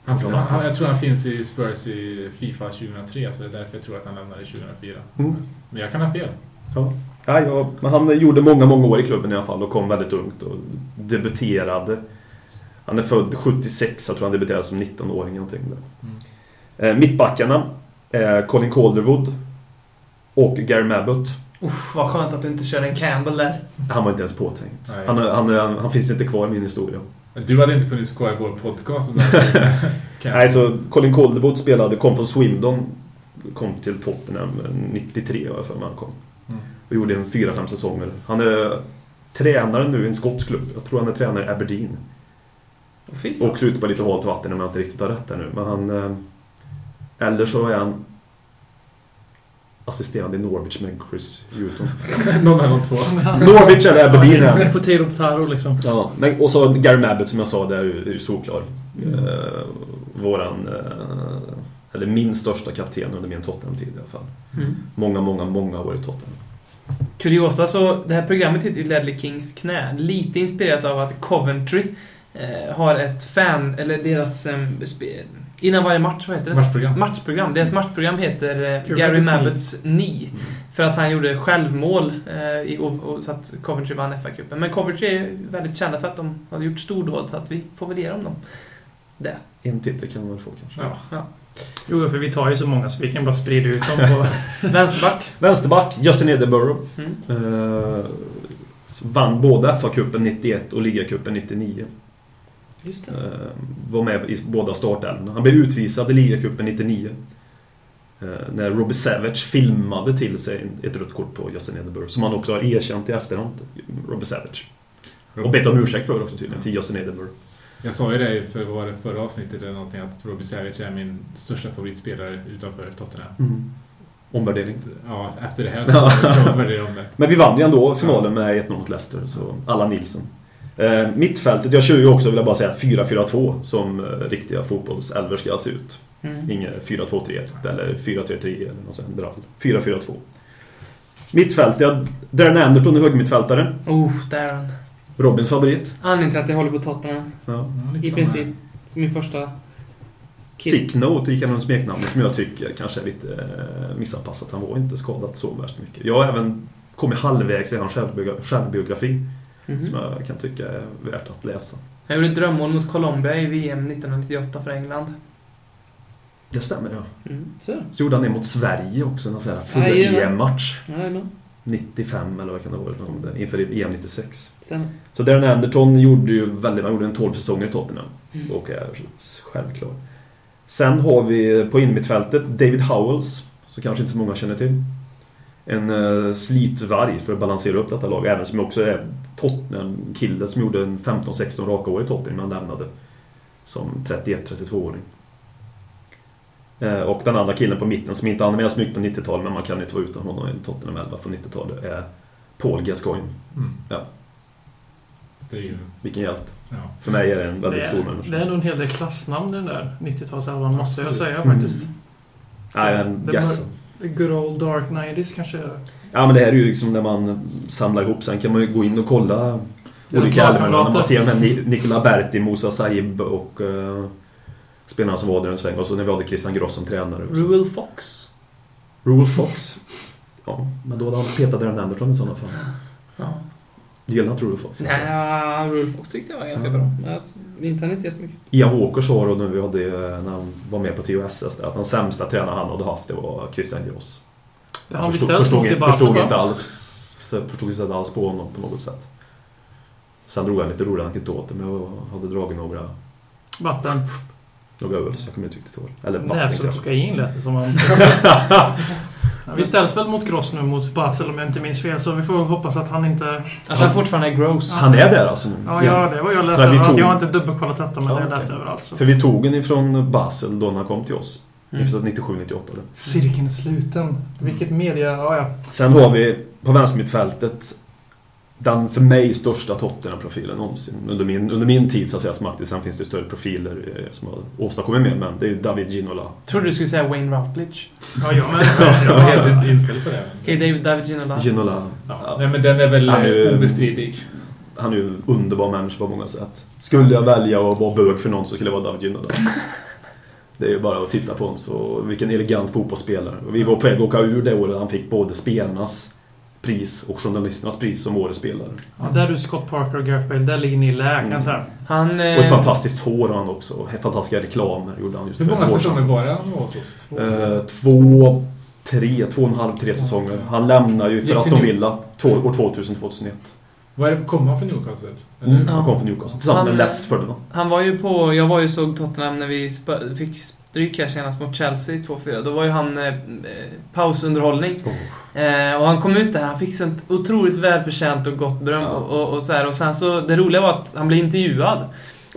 han, han, jag tror han finns i Spurs i Fifa 2003, så det är därför jag tror att han lämnade 2004. Mm. Men jag kan ha fel. Ja. Ja, ja, men han gjorde många, många år i klubben i alla fall och kom väldigt ungt och debuterade. Han är född 76, jag tror han debuterade som 19-åring någonting där. Mm. Eh, mittbackarna, eh, Colin Calderwood och Gary Mabbott. Usch, vad skönt att du inte körde en Campbell där. Han var inte ens påtänkt. Han, han, är- han finns inte kvar i min historia. Du hade inte funnits kvar i vår podcast om Nej, så Colin Calderwood spelade, kom från Swindon. Kom till Tottenham 93 har jag för mig han kom. Mm. Och gjorde en fyra, fem säsonger. Han är tränare nu i en skotsk klubb. Jag tror han är tränare i Aberdeen. Fan. Också ute på lite halt vatten om jag inte riktigt har rätt där nu. Men han... Eh, eller så är han assisterande i Norwich med Chris Hewton. Någon av de två. Norwich eller Aberdeen är han. Potato potato liksom. Ja, men, och så Gary Mabbott som jag sa, det är ju, solklar. Eh, våran... Eh, eller min största kapten under min Tottenham-tid i alla fall. Mm. Många, många, många år i Tottenham. Kuriosa, så det här programmet heter ju Ledley Kings knä. Lite inspirerat av att Coventry eh, har ett fan, eller deras... Eh, spe, innan varje match, vad heter det? Matchprogram. Matchprogram. Deras matchprogram heter eh, Gary Mabbotts Mabbotts Knee. För att han gjorde självmål eh, i- och, och så att Coventry vann FA-cupen. Men Coventry är väldigt kända för att de har gjort stordåd, så att vi får väl ge dem dem. Det. En titel kan man väl få kanske. Ja. ja. Jo, för vi tar ju så många så vi kan bara sprida ut dem på... Vänsterback. Vänsterback, Justin Edinburgh. Mm. Eh, vann både FA-cupen 91 och ligacupen 99. Just det. Eh, var med i båda startelvorna. Han blev utvisad i ligacupen 99. Eh, när Robbie Savage filmade till sig ett rött kort på Justin Edinburgh. Som han också har erkänt i efterhand. Robbie Savage. Och bett om ursäkt för det också tydligen, till Justin Edinburgh. Jag sa ju det för vad var det förra avsnittet eller någonting att Robbie Savage är min största favoritspelare utanför Tottenham. Mm. Omvärdering. Ja, efter det här så så värderar de det. Men vi vann ju ändå finalen med 1-0 mot Leicester, så alla Nilsson. Eh, mittfältet, jag kör ju också, vill jag bara säga, 4-4-2 som eh, riktiga fotbollsälvor ska se ut. Mm. Inget 4-2-3-1 eller 4-3-3 eller något sånt. där. 4-4-2. Mittfält, ja. Darren Anderton är högermittfältare. Oh, Darren. Robins favorit. Anledningen till att jag håller på Tottenham. Ja. I princip. här. Min första... Kid. Sicknote gick han smeknamnet som jag tycker kanske är lite eh, missanpassat. Han var inte skadad så värst mycket. Jag har även kommit halvvägs i hans självbiogra- självbiografi Mhm. som jag kan tycka är värt att läsa. Jag gjorde drömmål mot Colombia i VM 1998 för England. Det stämmer ja. Mm. Så. Så gjorde han det mot Sverige också, en sån här. Jajamän. 95 eller vad kan det ha varit, någon gång där, inför EM 96. Stämmer. Så Darren Anderton gjorde ju väldigt, han gjorde en 12 säsonger i Tottenham. Mm. Och är självklar. Sen har vi på innermittfältet David Howells, som kanske inte så många känner till. En uh, slitvarg för att balansera upp detta lag, även som också är Tottenham-kille som gjorde en 15-16 raka år i Tottenham när han lämnade. Som 31-32-åring. Eh, Och den andra killen på mitten som inte så mycket på 90-talet, men man kan inte vara utan honom i Tottenham 11 från 90-talet, är Paul Gascoigne. Mm. Ja. Det är ju... Vilken hjälte. Ja. För mig är det en Det väldigt stor är, människa. det är nog en hel del klassnamn den där 90-talselvan måste jag säga Mm. faktiskt. Nej, en Det guess. The good old dark 90s kanske. Ja men det här är ju liksom när man samlar ihop. Sen kan man ju gå in och kolla olika album. När man ser Ni- Nicola Berti, Musa Saib och uh, spelarna som var där en sväng. Och så när vi hade Christian Gross som tränare. också. Ruel Fox. Rule Fox. Ja, men då hade han petat Darren Anderton i sådana fall. Ja. Du gillar inte Rule Fox? Nej, ja, Ruel Fox tyckte jag var ganska Ja. bra. Men Jag minns han inte jättemycket. Ian Walker sa då när vi hade, när han var med på TOSS att den sämsta tränaren han hade haft det var Christian Gross. Det har vi förstod, förstod, inte, förstod inte alls förstod inte alls på honom på något sätt. Sen drog han lite roliga anekdoter men jag hade dragit några, Vatten. några öl så jag kommer inte riktigt ihåg. Eller vatten Näsor kanske. kokain lät det som. Man... Ja, vi ställs väl mot Gross nu mot Basel om jag inte minns fel. Så vi får hoppas att han inte... Att han fortfarande är gross. Han är där alltså nu. Ja, ja det var jag läste överallt. tog- Jag har inte dubbelkollat detta men Ja, det okej. läste jag överallt. Så. För vi tog den ifrån Basel då när han kom till oss. Mm. Inför 97-98. Cirkeln är sluten. Vilket media... Ja, ja. Sen har vi på vänstermittfältet den för mig största Tottenham-profilen någonsin. Under min, under min tid så att säga som aktiv. Sen finns det större profiler eh, som har åstadkommit mer. Men det är David Ginola. Trodde du skulle säga Wayne Routledge. Ja, jag med. Jag var helt inställd på det. Okej, David, David Ginola. Ginola. Ja. Nej men den är väl Han är eh, obestridlig. Han är ju en underbar människa på många sätt. Skulle jag välja att vara bög för någon så skulle jag vara David Ginola. Det är ju bara att titta på honom. Så vilken elegant fotbollsspelare. Och vi var på väg att åka ur det året han fick både spelarnas pris och journalisternas pris som årets spelare. Ja, där du Scott Parker och Gareth Bale. Där ligger ni i lä kan jag säga. Han... Och ett Eh, fantastiskt hår har han också. Fantastiska reklamer gjorde han just Hur många säsonger var det han hos oss? Två? Eh, två, tre, två och en halv, tre säsonger. Han lämnar ju för Aston Villa två, år 2000-2001. Vad är det, kommer han från Newcastle? Eller? Mm. Ja. Han kom från Newcastle tillsammans med Han- Les Ferdinand. han var ju på... Jag var ju såg Tottenham när vi spö, fick stryk här senast mot Chelsea 2-4. Då var ju han eh, eh, pausunderhållning. Eh, och han kom ut där, han fick sånt otroligt välförtjänt och gott beröm. Ja. Och, och, och, så här, och sen så, det roliga var att han blev intervjuad.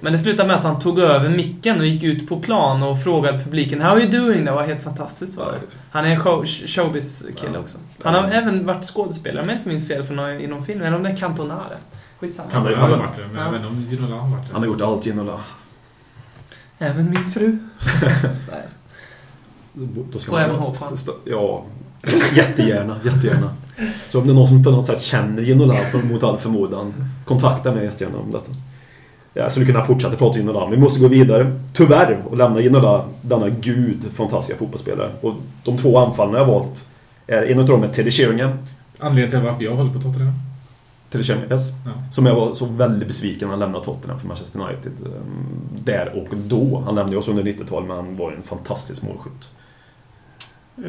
Men det slutade med att han tog över micken och gick ut på plan och frågade publiken How are you doing? Det var helt fantastiskt var det. Han är en show, showbiz-kille Ja. också. Han har Ja. även varit skådespelare om jag inte minns fel för någon, i någon film. Eller om det är Cantonare. Skitsamma. Han Kan har det- varit det, men Ja. jag vet inte om Ginola har varit det. Han har gjort allt Ginola. Även min fru. Nej. Då ska Och man även Håkan. Ja, jättegärna, jättegärna. Så om det är någon som på något sätt känner Ginola på- mot all förmodan, kontakta mig jättegärna om detta. Jag skulle kunna fortsätta prata Ginola, men vi måste gå vidare. Tyvärr, och lämna Ginola, denna gud fantastiska fotbollsspelare. Och de två anfallarna jag har valt, är, en av dem är Teddy Sheringham. Anledningen till varför jag håller på Tottenham. Sheringham, yes. Ja. Som jag var så väldigt besviken när han lämnade Tottenham för Manchester United. ehm, Där och då. Han lämnade oss under 90-talet, men han var en fantastisk målskytt.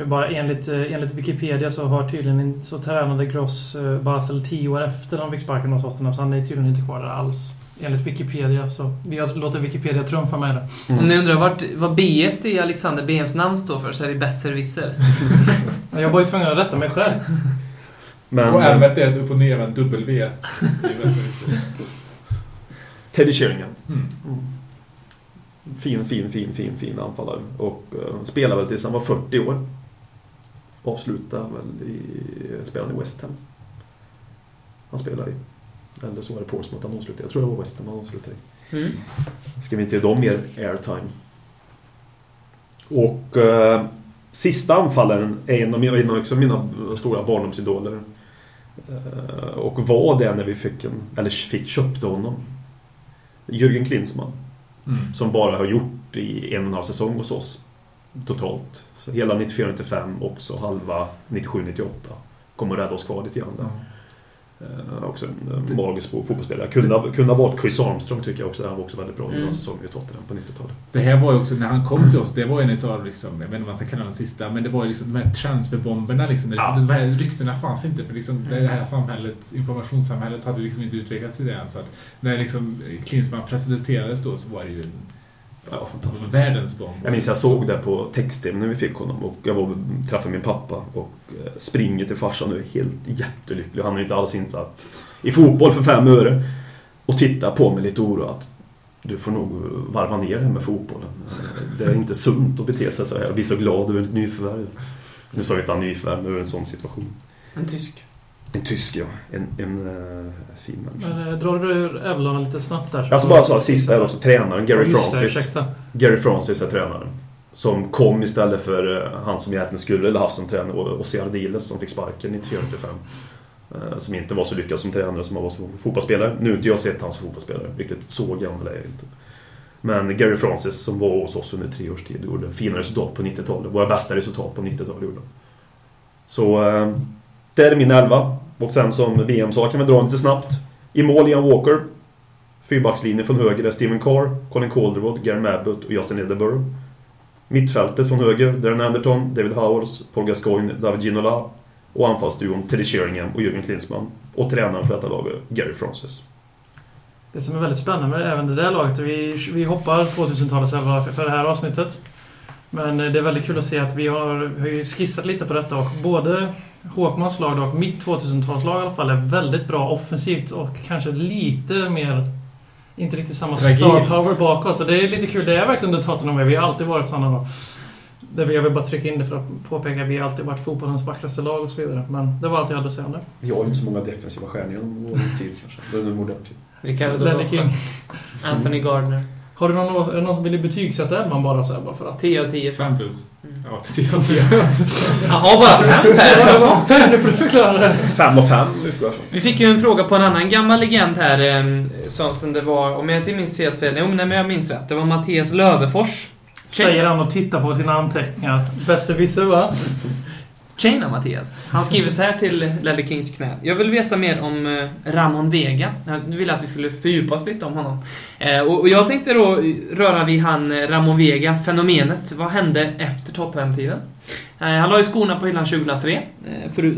Bara enligt, eh, enligt Wikipedia så har tydligen så tränade Gross eh, Basel tio år efter han fick sparken av Tottenham. Så han är tydligen inte kvar där alls. Enligt Wikipedia. Så vi låter Wikipedia trumfa med det. Mm. Om ni undrar vart, vad B i Alexander BMs namn står för så är det besserwisser. Jag var ju tvungen att rätta mig själv. Men, och M är ett upp och ner med en W. Teddy Sheringham. Mm. Fin, fin, fin, fin, fin anfallare. Och uh, spelade väl tills han var 40 år. Avslutade väl i... Spelade i West Ham. Han spelade i. Eller så var det Portsmouth han avslutade. Jag tror det var West Ham han avslutade i. Mm. Ska vi inte ge dem mer airtime? Och eh, sista anfallaren är en av mina, en av också mina stora barndomsidoler. Eh, och var det när vi fick, en, eller fick köpte honom. Jürgen Klinsmann. Mm. Som bara har gjort i en och en halv säsong hos oss. Totalt. Så hela 94-95 och så halva 97-98. Kommer att rädda oss kvar lite grann där. Eh, också en eh, magisk fotbollsspelare. Kunde, ha- kunde ha varit Chris Armstrong tycker jag också. Han var också väldigt bra i Mm. några säsonger i Tottenham på 90-talet. Det här var ju också, när han kom till oss, det var en utav liksom, jag vet inte om man ska kalla dem sista, men det var ju liksom de här transferbomberna liksom. Ja. Det, de här ryktena fanns inte för liksom det här samhället, informationssamhället hade liksom inte utvecklats till det än. Så att när liksom Klinsmann presenterades då så var det ju en, Ja, fantastiskt. världens bomb. Jag minns jag såg det på text-tv när vi fick honom och jag var träffade min pappa och eh, springer till farsan och är helt jättelycklig. Han är inte alls insatt i fotboll för fem öre. Och tittar på mig lite oroat. Du får nog varva ner det här med fotbollen. Det är inte sunt att bete sig så här. Jag blir så glad över ett nyförvärv. Nu sa vi inte han nyförvärv, är det en sån situation. En tysk. En tysk ja, en, en uh, fin människa. Men eh, drar du ur ävlarna lite snabbt där? Alltså bara så sist är också tränaren, Gary just det, Francis. Ursäkta. Gary Francis är tränaren. Som kom istället för eh, han som egentligen skulle eller haft som tränare, Ossi Ardiles som fick sparken 94-95. Eh, Som inte var så lyckad som tränare som han var som fotbollsspelare. Nu har inte jag sett hans fotbollsspelare, riktigt så gammal är jag inte. Men Gary Francis som var hos oss under tre års tid gjorde fina resultat på 90-talet. Våra bästa resultat på 90-talet gjorde han. Så det är min elva. Och sen som VM sa kan vi dra lite snabbt. I mål Ian Walker. Fyrbackslinjen från höger är Steven Carr, Colin Calderwood, Gary Abbott och Justin Edinburgh. Mittfältet från höger, Darren Anderton, David Howells, Paul Gascoigne, David Ginola. Och anfallsduon Teddy Sheringham och Jürgen Klinsmann. Och tränaren för detta laget, Gary Francis. Det som är väldigt spännande med även det där laget, vi, vi hoppar 2000-talets elva för det här avsnittet. Men eh, det är väldigt kul att se att vi har, har ju skissat lite på detta och både Håkmans lag och mitt 2000-talslag i alla fall är väldigt bra offensivt och kanske lite mer inte riktigt samma Fragilt. star power bakåt. Så det är lite kul. Det är verkligen det Tottenham är. Vi har alltid varit sådana då. Det vill jag vill bara trycka in det för att påpeka att vi har alltid varit fotbollens vackraste lag och så vidare. Men det var allt jag hade att säga om det. Vi har ju inte så många defensiva stjärnor genom vår tid kanske. Det är nu modern tid. Ricardo Lenny King. Anthony Gardner. Har du någon, är det någon som vill betygsätta elvan bara så här, bara för att? 10 av 10. Fem plus. Mm. Ja, tio av tio. Jaha, bara fem Per? Nu får du förklara det. Fem och fem utgår jag från. Vi fick ju en fråga på en annan gammal legend här, som som det var, om jag inte minns helt fel, jo, nej, men jag minns rätt. Det var Mattias Lövefors. Säger han och tittar på sina anteckningar. Besserwisser va? Tjena Mattias. Han skriver så här till Ledley Kings knä. Jag vill veta mer om eh, Ramon Vega. Jag ville att vi skulle fördjupa oss lite om honom. Eh, och, jag tänkte då röra vid han eh, Ramon Vega, fenomenet. Vad hände efter Tottenham-tiden? Han la ju skorna på hyllan 2003. Eh, för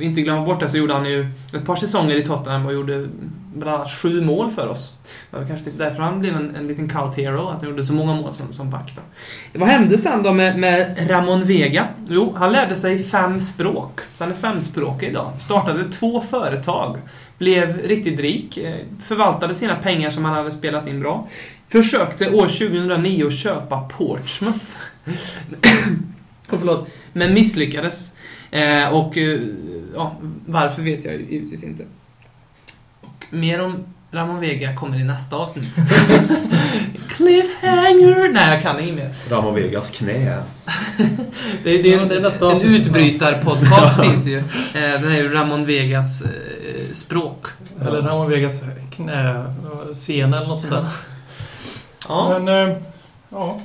inte glömma bort det så gjorde han ju ett par säsonger i Tottenham och gjorde bland annat sju mål för oss. Det var kanske därför han blev en, en liten cult hero, att han gjorde så många mål som, som back. Då. Vad hände sen då med, med Ramon Vega? Jo, han lärde sig fem språk. Så han är femspråkig idag. Startade två företag. Blev riktigt rik. Eh, förvaltade sina pengar som han hade spelat in bra. Försökte år 2009 köpa Portsmouth. oh, förlåt. Men misslyckades. Eh, och eh, ja, varför vet jag givetvis inte. Mer om Ramon Vega kommer i nästa avsnitt. Cliffhanger! Nej, jag kan inget mer. Ramon Vegas knä. Det, det, är en, det är nästa en utbrytarpodcast finns ju. Eh, Den är ju Ramon Vegas eh, språk. Eller Ramon Vegas knä... Scen eller något sånt där. Ja. Men... eh, Ja.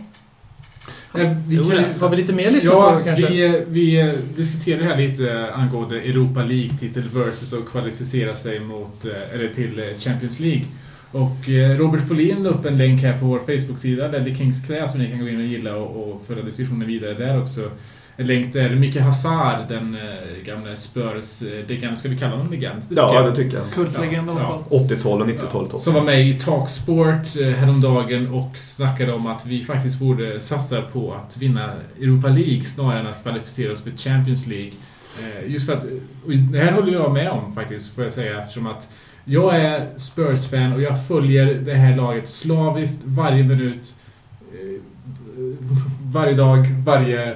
Eh, Vi kan, det. Har vi lite mer listor Ja, på kanske? vi, eh, vi eh, diskuterade här lite angående Europa League-titel versus att kvalificera sig mot, eller till Champions League. Och Robert Folin la upp en länk här på vår Facebook-sida, Kings knä, som ni kan gå in och gilla och, och föra diskussionen vidare där också. Länk där Micke Hazard, den eh, gamla Spurs-legenden, ska vi kalla honom legend? Det Ja, jag. det tycker jag. Kultlegend alla fall. 80-tal och 90-talet också. Som var med i Talksport eh, häromdagen och snackade om att vi faktiskt borde satsa på att vinna Europa League snarare än att kvalificera oss för Champions League. Eh, Just för att, och det här håller jag med om faktiskt, får jag säga, eftersom att jag är Spurs-fan och jag följer det här laget slaviskt varje minut, eh, varje dag, varje,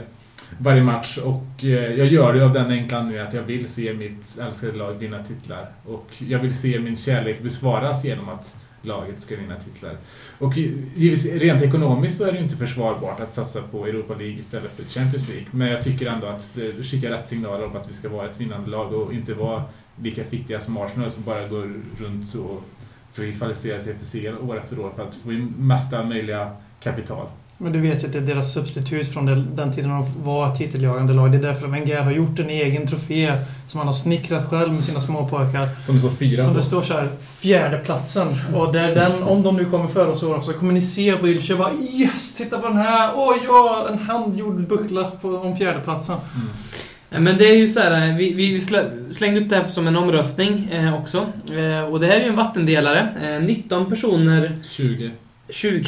varje match. Och eh, jag gör det av den enkla anledningen att jag vill se mitt älskade lag vinna titlar. Och jag vill se min kärlek besvaras genom att laget ska vinna titlar. Och givetvis, rent ekonomiskt så är det ju inte försvarbart att satsa på Europa League istället för Champions League. Men jag tycker ändå att eh, det skickar rätt signaler om att vi ska vara ett vinnande lag och inte vara lika fittiga som Arsenal som bara går runt och försöker kvalificera sig för CL år efter år för att få in mesta möjliga kapital. Men du vet ju att det är deras substitut från den tiden de var titeljagande lag. Det är därför Wenger har gjort en egen trofé som han har snickrat själv med sina småpojkar. Som det står fyra Som det står så här, fjärde platsen. Och det är den, om de nu kommer före oss år också, kommer ni se Wilshere bara Yes! Titta på den här! Oj, ja! En handgjord buckla på, om fjärdeplatsen. Mm. Men det är ju så här, vi, vi slängde ut det här som en omröstning eh, också. Eh, och det här är ju en vattendelare. Eh, 19 personer... 20. 20.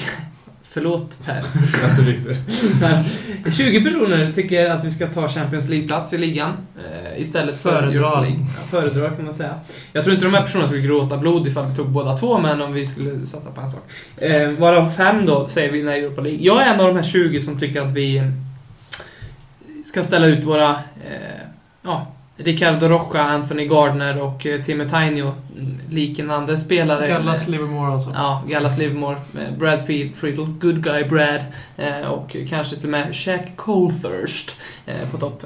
Förlåt Per. Alltså, 20 personer tycker att vi ska ta Champions League-plats i ligan eh, istället för Föredrar. Europa League. Ja, föredrar kan man säga. Jag tror inte de här personerna skulle gråta blod ifall vi tog båda två, men om vi skulle satsa på en sak. Eh, varav fem då säger vi nej Europa League. Jag är en av de här 20 som tycker att vi ska ställa ut våra eh, ja, Ricardo Rocha, Anthony Gardner och eh, Timmy Tainio liknande spelare. Gallas Livermore alltså. Ja, Gallas Livermore. eh, Brad Friedel, Good Guy Brad eh, och kanske till och med Shaq Colthurst på topp,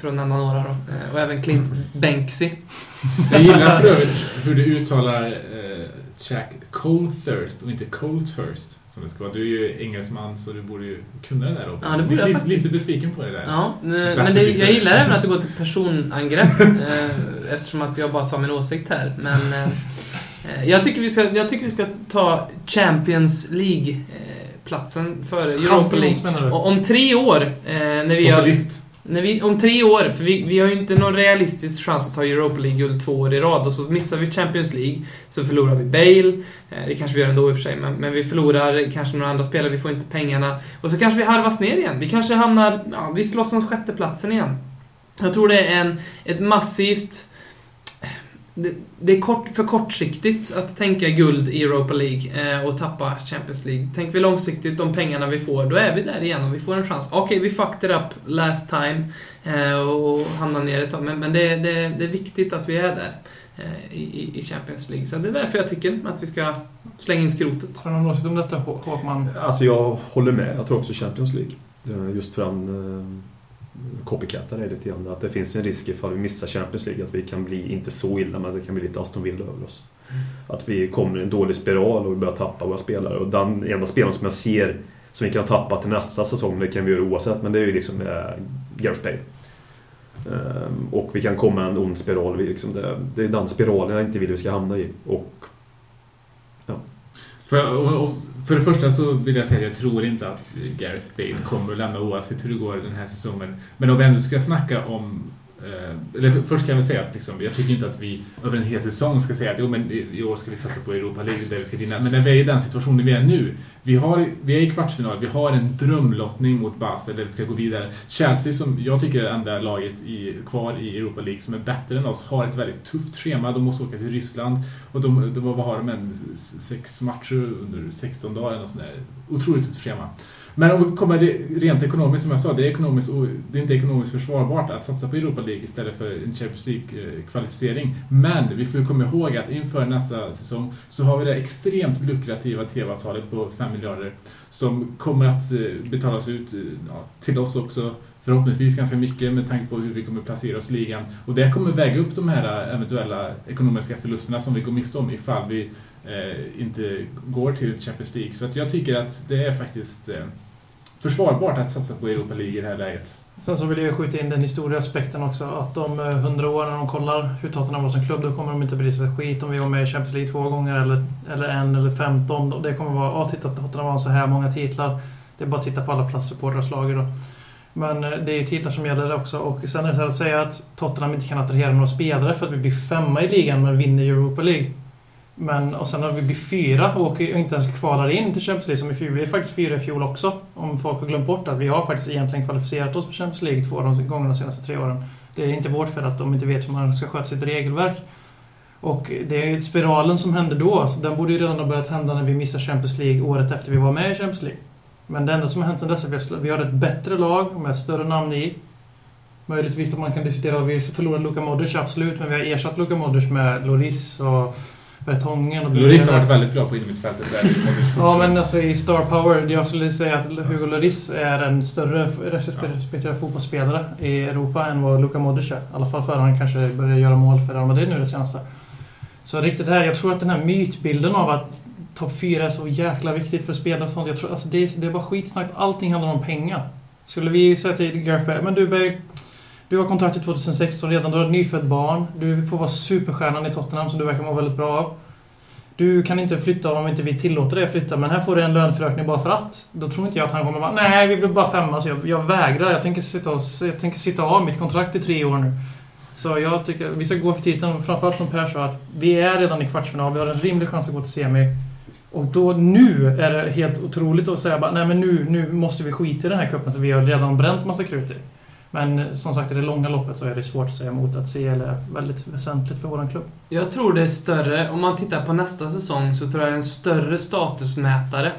för att nämna några då. Och även Clint Banksy. Jag gillar för övrigt hur du uttalar Jack Colthurst och inte Colthurst som vara. Du är ju engelsman så du borde ju kunna det där Robin. Ja, det borde jag lite, faktiskt. lite besviken på det där. Ja, men det, jag gillar även att du går till personangrepp eh, eftersom att jag bara sa min åsikt här. Men eh, eh, jag, tycker vi ska, jag tycker vi ska ta Champions League-platsen före Europa League. Och om tre år, eh, när vi. Populist. När vi, om tre år, för vi, vi har ju inte någon realistisk chans att ta Europa League-guld två år i rad och så missar vi Champions League så förlorar vi Bale, eh, det kanske vi gör ändå i och för sig, men, men vi förlorar kanske några andra spelare, vi får inte pengarna och så kanske vi harvas ner igen. Vi kanske hamnar, ja, vi slåss om sjätteplatsen igen. Jag tror det är en, ett massivt det, det är kort, för kortsiktigt att tänka guld i Europa League eh, och tappa Champions League. Tänker vi långsiktigt, de pengarna vi får, då är vi där igen och vi får en chans. Okej, vi fucked it up last time eh, och hamnar ner ett tag, men, men det, det, det är viktigt att vi är där eh, i, i Champions League. Så det är därför jag tycker att vi ska slänga in skrotet. Har du någon åsikt om detta, Hå- Håkman? Alltså jag håller med. Jag tror också Champions League. Eh, Just för han eh, copycatar det lite grann. Att det finns en risk ifall vi missar Champions League att vi kan bli, inte så illa, men det kan bli lite Aston Villa över oss. Att vi kommer i en dålig spiral och vi börjar tappa våra spelare. Och den enda spelaren som jag ser som vi kan tappa till nästa säsong, det kan vi göra oavsett, men det är ju liksom eh, Gareth Bale. Ehm, och vi kan komma i en ond spiral. Vi liksom, det, det är den spiralen jag inte vill vi ska hamna i. Och För, och, och, för det första så vill jag säga att jag tror inte att Gareth Bale kommer att lämna oavsett hur det går den här säsongen. Men om vi ändå ska snacka om Eh, eller först kan jag väl säga att liksom, jag tycker inte att vi över en hel säsong ska säga att jo, men i i år ska vi satsa på Europa League där vi ska vinna. Men när vi är i den situationen vi är nu. Vi, har, vi är i kvartsfinal, vi har en drömlottning mot Basel där vi ska gå vidare. Chelsea som jag tycker är det enda laget i, kvar i Europa League som är bättre än oss har ett väldigt tufft schema. De måste åka till Ryssland och de, de vad har de en sex matcher under 16 dagar eller något sånt där. Otroligt tufft schema. Men om vi kommer rent ekonomiskt, som jag sa, det är, ekonomiskt, det är inte ekonomiskt försvarbart att satsa på Europa League istället för en Champions League-kvalificering. Men vi får ju komma ihåg att inför nästa säsong så har vi det extremt lukrativa TV-avtalet på 5 miljarder som kommer att eh, betalas ut eh, ja, till oss också. Förhoppningsvis ganska mycket med tanke på hur vi kommer placera oss i ligan. Och det kommer väga upp de här eh, eventuella ekonomiska förlusterna som vi går miste om ifall vi eh, inte går till Champions League. Så att jag tycker att det är faktiskt eh, försvarbart att satsa på Europa League i det här läget. Sen så vill jag skjuta in den historiska aspekten också. Att om eh, hundra 100 år när de kollar hur Tottenham var som klubb, då kommer de inte bry sig skit om vi var med i Champions League två gånger eller, eller en eller femton. Det kommer vara, ja titta Tottenham har så här många titlar. Det är bara att titta på alla platssupportrars lager då. Men eh, det är ju titlar som gäller också. Och sen är det så att säga att Tottenham inte kan attrahera några spelare för att vi blir femma i ligan men vinner Europa League. Men, och sen när vi blir fyra och inte ens kvalar in till Champions League som i fjol. Vi är faktiskt fyra i fjol också. Om folk har glömt bort att vi har faktiskt egentligen kvalificerat oss för Champions League två av de gångerna de senaste tre åren. Det är inte vårt fel att de inte vet hur man ska sköta sitt regelverk. Och det är ju spiralen som hände då, så den borde ju redan ha börjat hända när vi missar Champions League året efter vi var med i Champions League. Men det enda som har hänt sedan dess är att vi har vi har ett bättre lag med större namn i. Möjligtvis att man kan diskutera, vi förlorade Luka Modric, absolut, men vi har ersatt Luka Modric med Loris och Vertongen och Lloris har varit väldigt bra på innermittfältet där. Ja, men alltså i Star Power. Jag skulle säga att Hugo Lloris är en större respekterad fotbollsspelare i Europa än vad Luka Modric är. I alla fall före han kanske började göra mål för Real Madrid nu det senaste. Så riktigt här, jag tror att den här mytbilden av att topp 4 är så jäkla viktigt för spelare och sånt. Jag tror, alltså det, det är bara skitsnack. Allting handlar om pengar. Skulle vi säga till Gareth Bale, men du Bale, du har kontrakt till 2016 redan, du har ett nyfött barn. Du får vara superstjärnan i Tottenham som du verkar må väldigt bra av. Du kan inte flytta om inte vi tillåter dig att flytta, men här får du en löneförökning bara för att. Då tror inte jag att han kommer vara nej vi blir bara femma så jag, jag vägrar. Jag tänker, sitta och, jag tänker sitta av mitt kontrakt i tre år nu. Så jag tycker vi ska gå för titeln. Framförallt som Per sa, att vi är redan i kvartsfinal. Vi har en rimlig chans att gå till semi. Och då nu är det helt otroligt att säga bara, nej men nu, nu måste vi skita i den här kuppen så vi har redan bränt massa krut i. Men som sagt, i det långa loppet så är det svårt att säga emot att CL är väldigt väsentligt för våran klubb. Jag tror det är större, om man tittar på nästa säsong så tror jag det är en större statusmätare.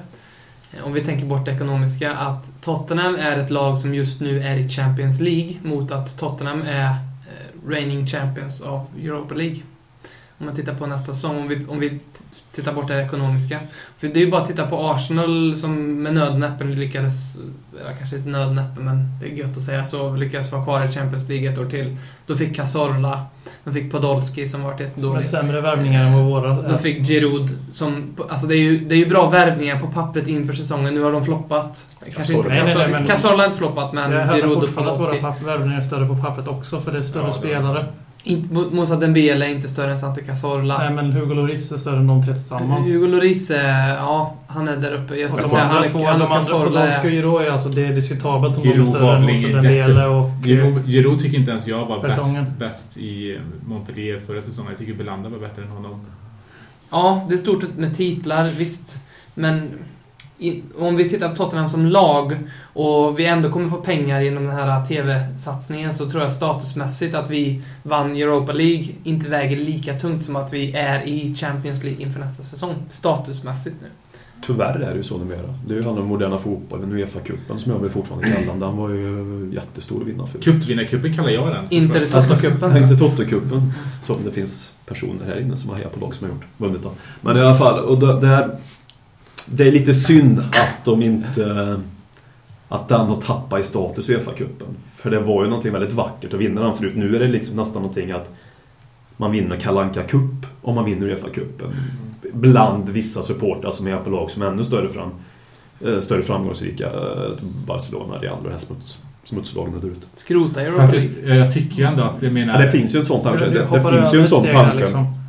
Eh, om vi tänker bort det ekonomiska, att Tottenham är ett lag som just nu är i Champions League mot att Tottenham är eh, reigning champions av Europa League. Om man tittar på nästa säsong, om vi, om vi titta bort det ekonomiska. För det är ju bara att titta på Arsenal som med nödnäppen lyckades, eller kanske inte nödnäppen men det är gött att säga så, lyckades vara kvar i Champions League ett år till. Då fick Cazorla, de fick Podolski som varit ett dåligt. Som är sämre värvningar än vad våra De fick Giroud som, alltså det är ju, det är ju bra värvningar på pappret inför säsongen. Nu har de floppat. Kanske inte Cazorla, Cazorla har inte floppat men Giroud och Podolski. Jag våra värvningar är större på pappret också för det är större ja, spelare. Moussa Dembele är inte större än Santi Cazorla. Nej, men Hugo Lloris är större än de tre tillsammans. Hugo Lloris är, ja, han är där uppe. Jag skulle säga han, två, han och Cazorla är... Giro är alltså, det är diskutabelt om de är större än Moussa Dembele och... Giro tycker inte ens jag var bäst, bäst i Montpellier förra säsongen. Jag tycker Belanda var bättre än honom. Ja, det är stort med titlar, visst. Men om vi tittar på Tottenham som lag och vi ändå kommer få pengar genom den här TV-satsningen så tror jag statusmässigt att vi vann Europa League inte väger lika tungt som att vi är i Champions League inför nästa säsong. Statusmässigt nu. Tyvärr är det ju så numera. Det är ju den moderna fotbollen, Uefa-cupen som jag vill fortfarande kalla den. Den var ju jättestor att vinna för. Cupvinnarcupen kallar jag den. Inte Toto-cupen. inte Toto-cupen. Som det finns personer här inne som har hejat på lag som har gjort, vunnit den. Men i alla fall, och det, här det är lite synd att de inte... Att den har tappat i status i Uefa-cupen. För det var ju någonting väldigt vackert att vinna den förut. Nu är det liksom nästan någonting att man vinner Kalanka Cup om man vinner Uefa-cupen. Bland vissa supportrar som är på lag som är ännu större, fram, eh, större framgångsrika. Eh, Barcelona, Real och det här smuts, smutslagen där ute. Skrota Europa Jag, jag tycker ju ändå att, jag menar... Ja, det finns ju en sån tanke. Det, det finns ju en sån tanke. Liksom.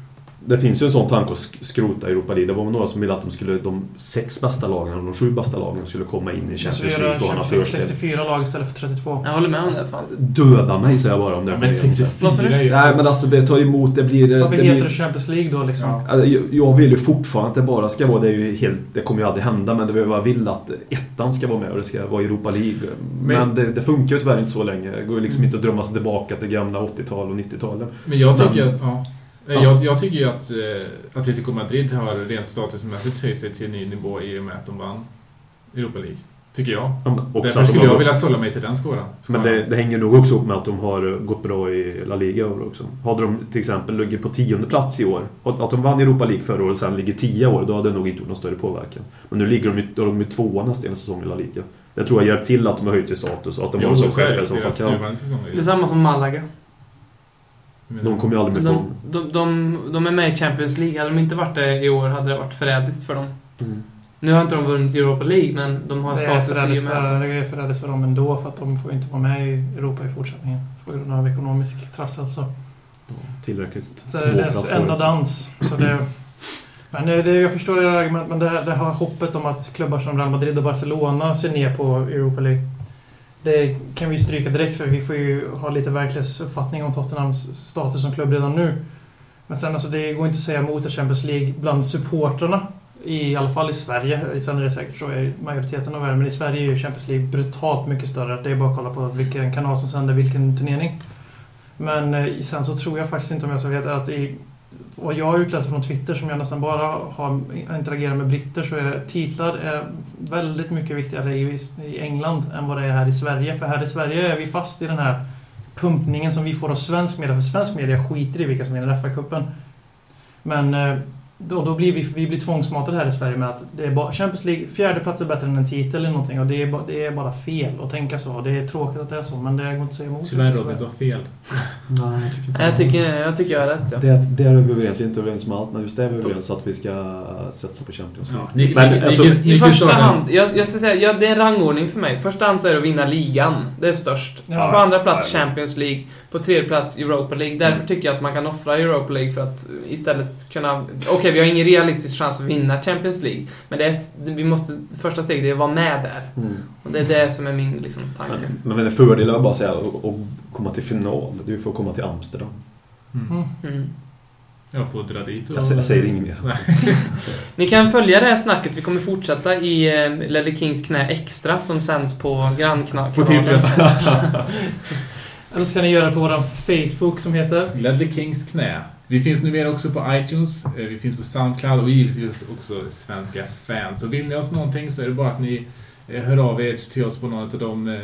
Det finns ju en sån tanke att skrota Europa League. Det var några som ville att de, skulle, de sex bästa lagen, och de sju bästa lagen, skulle komma in i Champions League och ha förspel. 64 lag istället för 32. Jag håller med om alltså, det. Döda mig säger jag bara om det. Ja, men 64 Nej men alltså det tar emot, det blir... Varför det heter blir, det Champions League då liksom? Ja. Jag vill ju fortfarande att det bara ska vara, det är ju helt, det kommer ju aldrig hända, men det jag vill att ettan ska vara med och det ska vara Europa League. Men, men det, det, funkar ju tyvärr inte så länge. Det går ju liksom inte att drömma sig tillbaka till gamla 80-tal och 90-talet. Men jag tycker att, ja. Ja. Jag, jag, tycker ju att eh, Atletico Madrid har rent statusmässigt höjt sig till en ny nivå i och med att de vann Europa League. Tycker jag. Ja, Därför skulle jag vilja sålla mig till den skåran. Men det, det, hänger nog också ihop med att de har gått bra i La Liga också. Hade de till exempel legat på tionde plats i år, att de vann Europa League förra året och sen ligger tio år, då hade det nog inte gjort någon större påverkan. Men nu ligger de, då är de ju tvåa nästa säsong i La Liga. Det tror jag hjälpt till att de har höjt sin status och att de jo, har så självspelare som Falcao. Det är samma som Malaga. De kommer ju aldrig med de, de, de, de, är med i Champions League. Hade de inte varit det i år hade det varit förrädiskt för dem. Mm. Nu har inte de vunnit Europa League, men de har status i och med Det är förrädiskt för dem ändå, för att de får inte vara med i Europa i fortsättningen. På grund av ekonomisk trassel. Så. Tillräckligt så små för att få enda dans. Så det, men det, jag förstår era argument, men det, det har hoppet om att klubbar som Real Madrid och Barcelona ser ner på Europa League det kan vi stryka direkt för vi får ju ha lite verklighetsuppfattning om Tottenhams status som klubb redan nu. Men sen alltså, det går inte att säga emot Champions League bland supportrarna. I alla fall i Sverige. Sen är det säkert så i majoriteten av världen. Men i Sverige är ju Champions League brutalt mycket större. Det är bara att kolla på vilken kanal som sänder vilken turnering. Men eh, sen så tror jag faktiskt inte, om jag så vet, att i vad jag utläser från Twitter, som jag nästan bara har interagerat med britter, så är titlar är väldigt mycket viktigare i, i England än vad det är här i Sverige. För här i Sverige är vi fast i den här pumpningen som vi får av svensk media. För svensk media skiter i vilka som vinner FA-cupen. Men eh, eh, då, blir vi, vi blir tvångsmatade här i Sverige med att det är bara, Champions League, fjärde plats är bättre än en titel eller någonting. Och det är, bara, det är bara fel att tänka så. Det är tråkigt att det är så, men det går inte att säga emot. Tyvärr Robin, du har fel. Nej, jag tycker inte Jag tycker jag, tycker jag har rätt ja. Det, det är vi överens. Vi är inte överens med allt, men just det är vi överens att vi ska satsa på Champions League. Ja, ni, Men, ni, alltså, ni, I ni kan första hand, jag, jag ska säga, ja, det är en rangordning för mig. Första hand så är det att vinna ligan. Det är störst. Ja. på andra plats Champions League. På tredje plats Europa League. Därför tycker jag att man kan offra Europa League för att istället kunna... Okej, vi har ingen realistisk chans att vinna Champions League. Men det är ett, vi måste... Första steget är att vara med där. Mm. Och det är det som är min liksom, tanke. Men, men en fördel är att bara säga att komma till final. Du får komma till Amsterdam. Mm. Mm. Mm. Jag får dra dit och... Jag, jag säger inget mer. Ni kan följa det här snacket. Vi kommer fortsätta i eh, Ledley Kings knä extra som sänds på grannkanalen. På TV4 Eller så kan ni göra det på vår Facebook som heter... Ledley Kings knä. Vi finns numera också på iTunes, eh, vi finns på Soundcloud och givetvis också svenska fans. Så vill ni oss någonting så är det bara att ni eh, hör av er till oss på någon av de eh,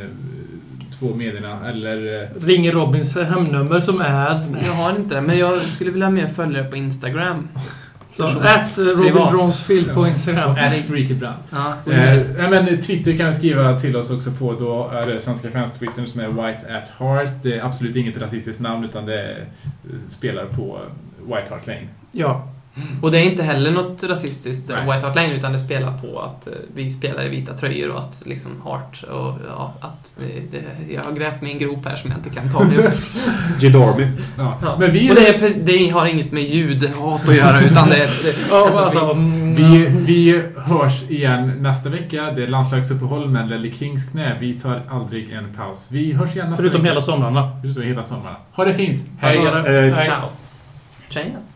två medierna eller... Ringer Robins hemnummer som är... Jag har inte det, men jag skulle vilja ha mer följare på Instagram. Så, Person. At Robin Privat. Bronsfield på Instagram. At Freakybrand. Ja, Eh, men Twitter kan skriva till oss också på. Då är det svenska fans Twitter som är White at Heart. Det är absolut inget rasistiskt namn utan det eh, spelar på White Hart Lane. Ja. Och det är inte heller något rasistiskt, Nej. White Hart Lane, utan det spelar på att eh, vi spelar i vita tröjor och att liksom Hart och ja, att det, det, jag har grävt mig en grop här som jag inte kan ta mig upp. Ja. Ja. Men vi, Och det, är, det har inget med ljudhat att göra, utan det, Ja, alltså, alltså, vi, mm, vi, vi hörs igen nästa vecka. Det är landslagsuppehåll med Lelle Kings knä. Vi tar aldrig en paus. Vi hörs igen nästa Förutom vecka. hela somrarna. Förutom hela sommaren. Ha det fint. Hej. Hej. Ciao. Tjejen.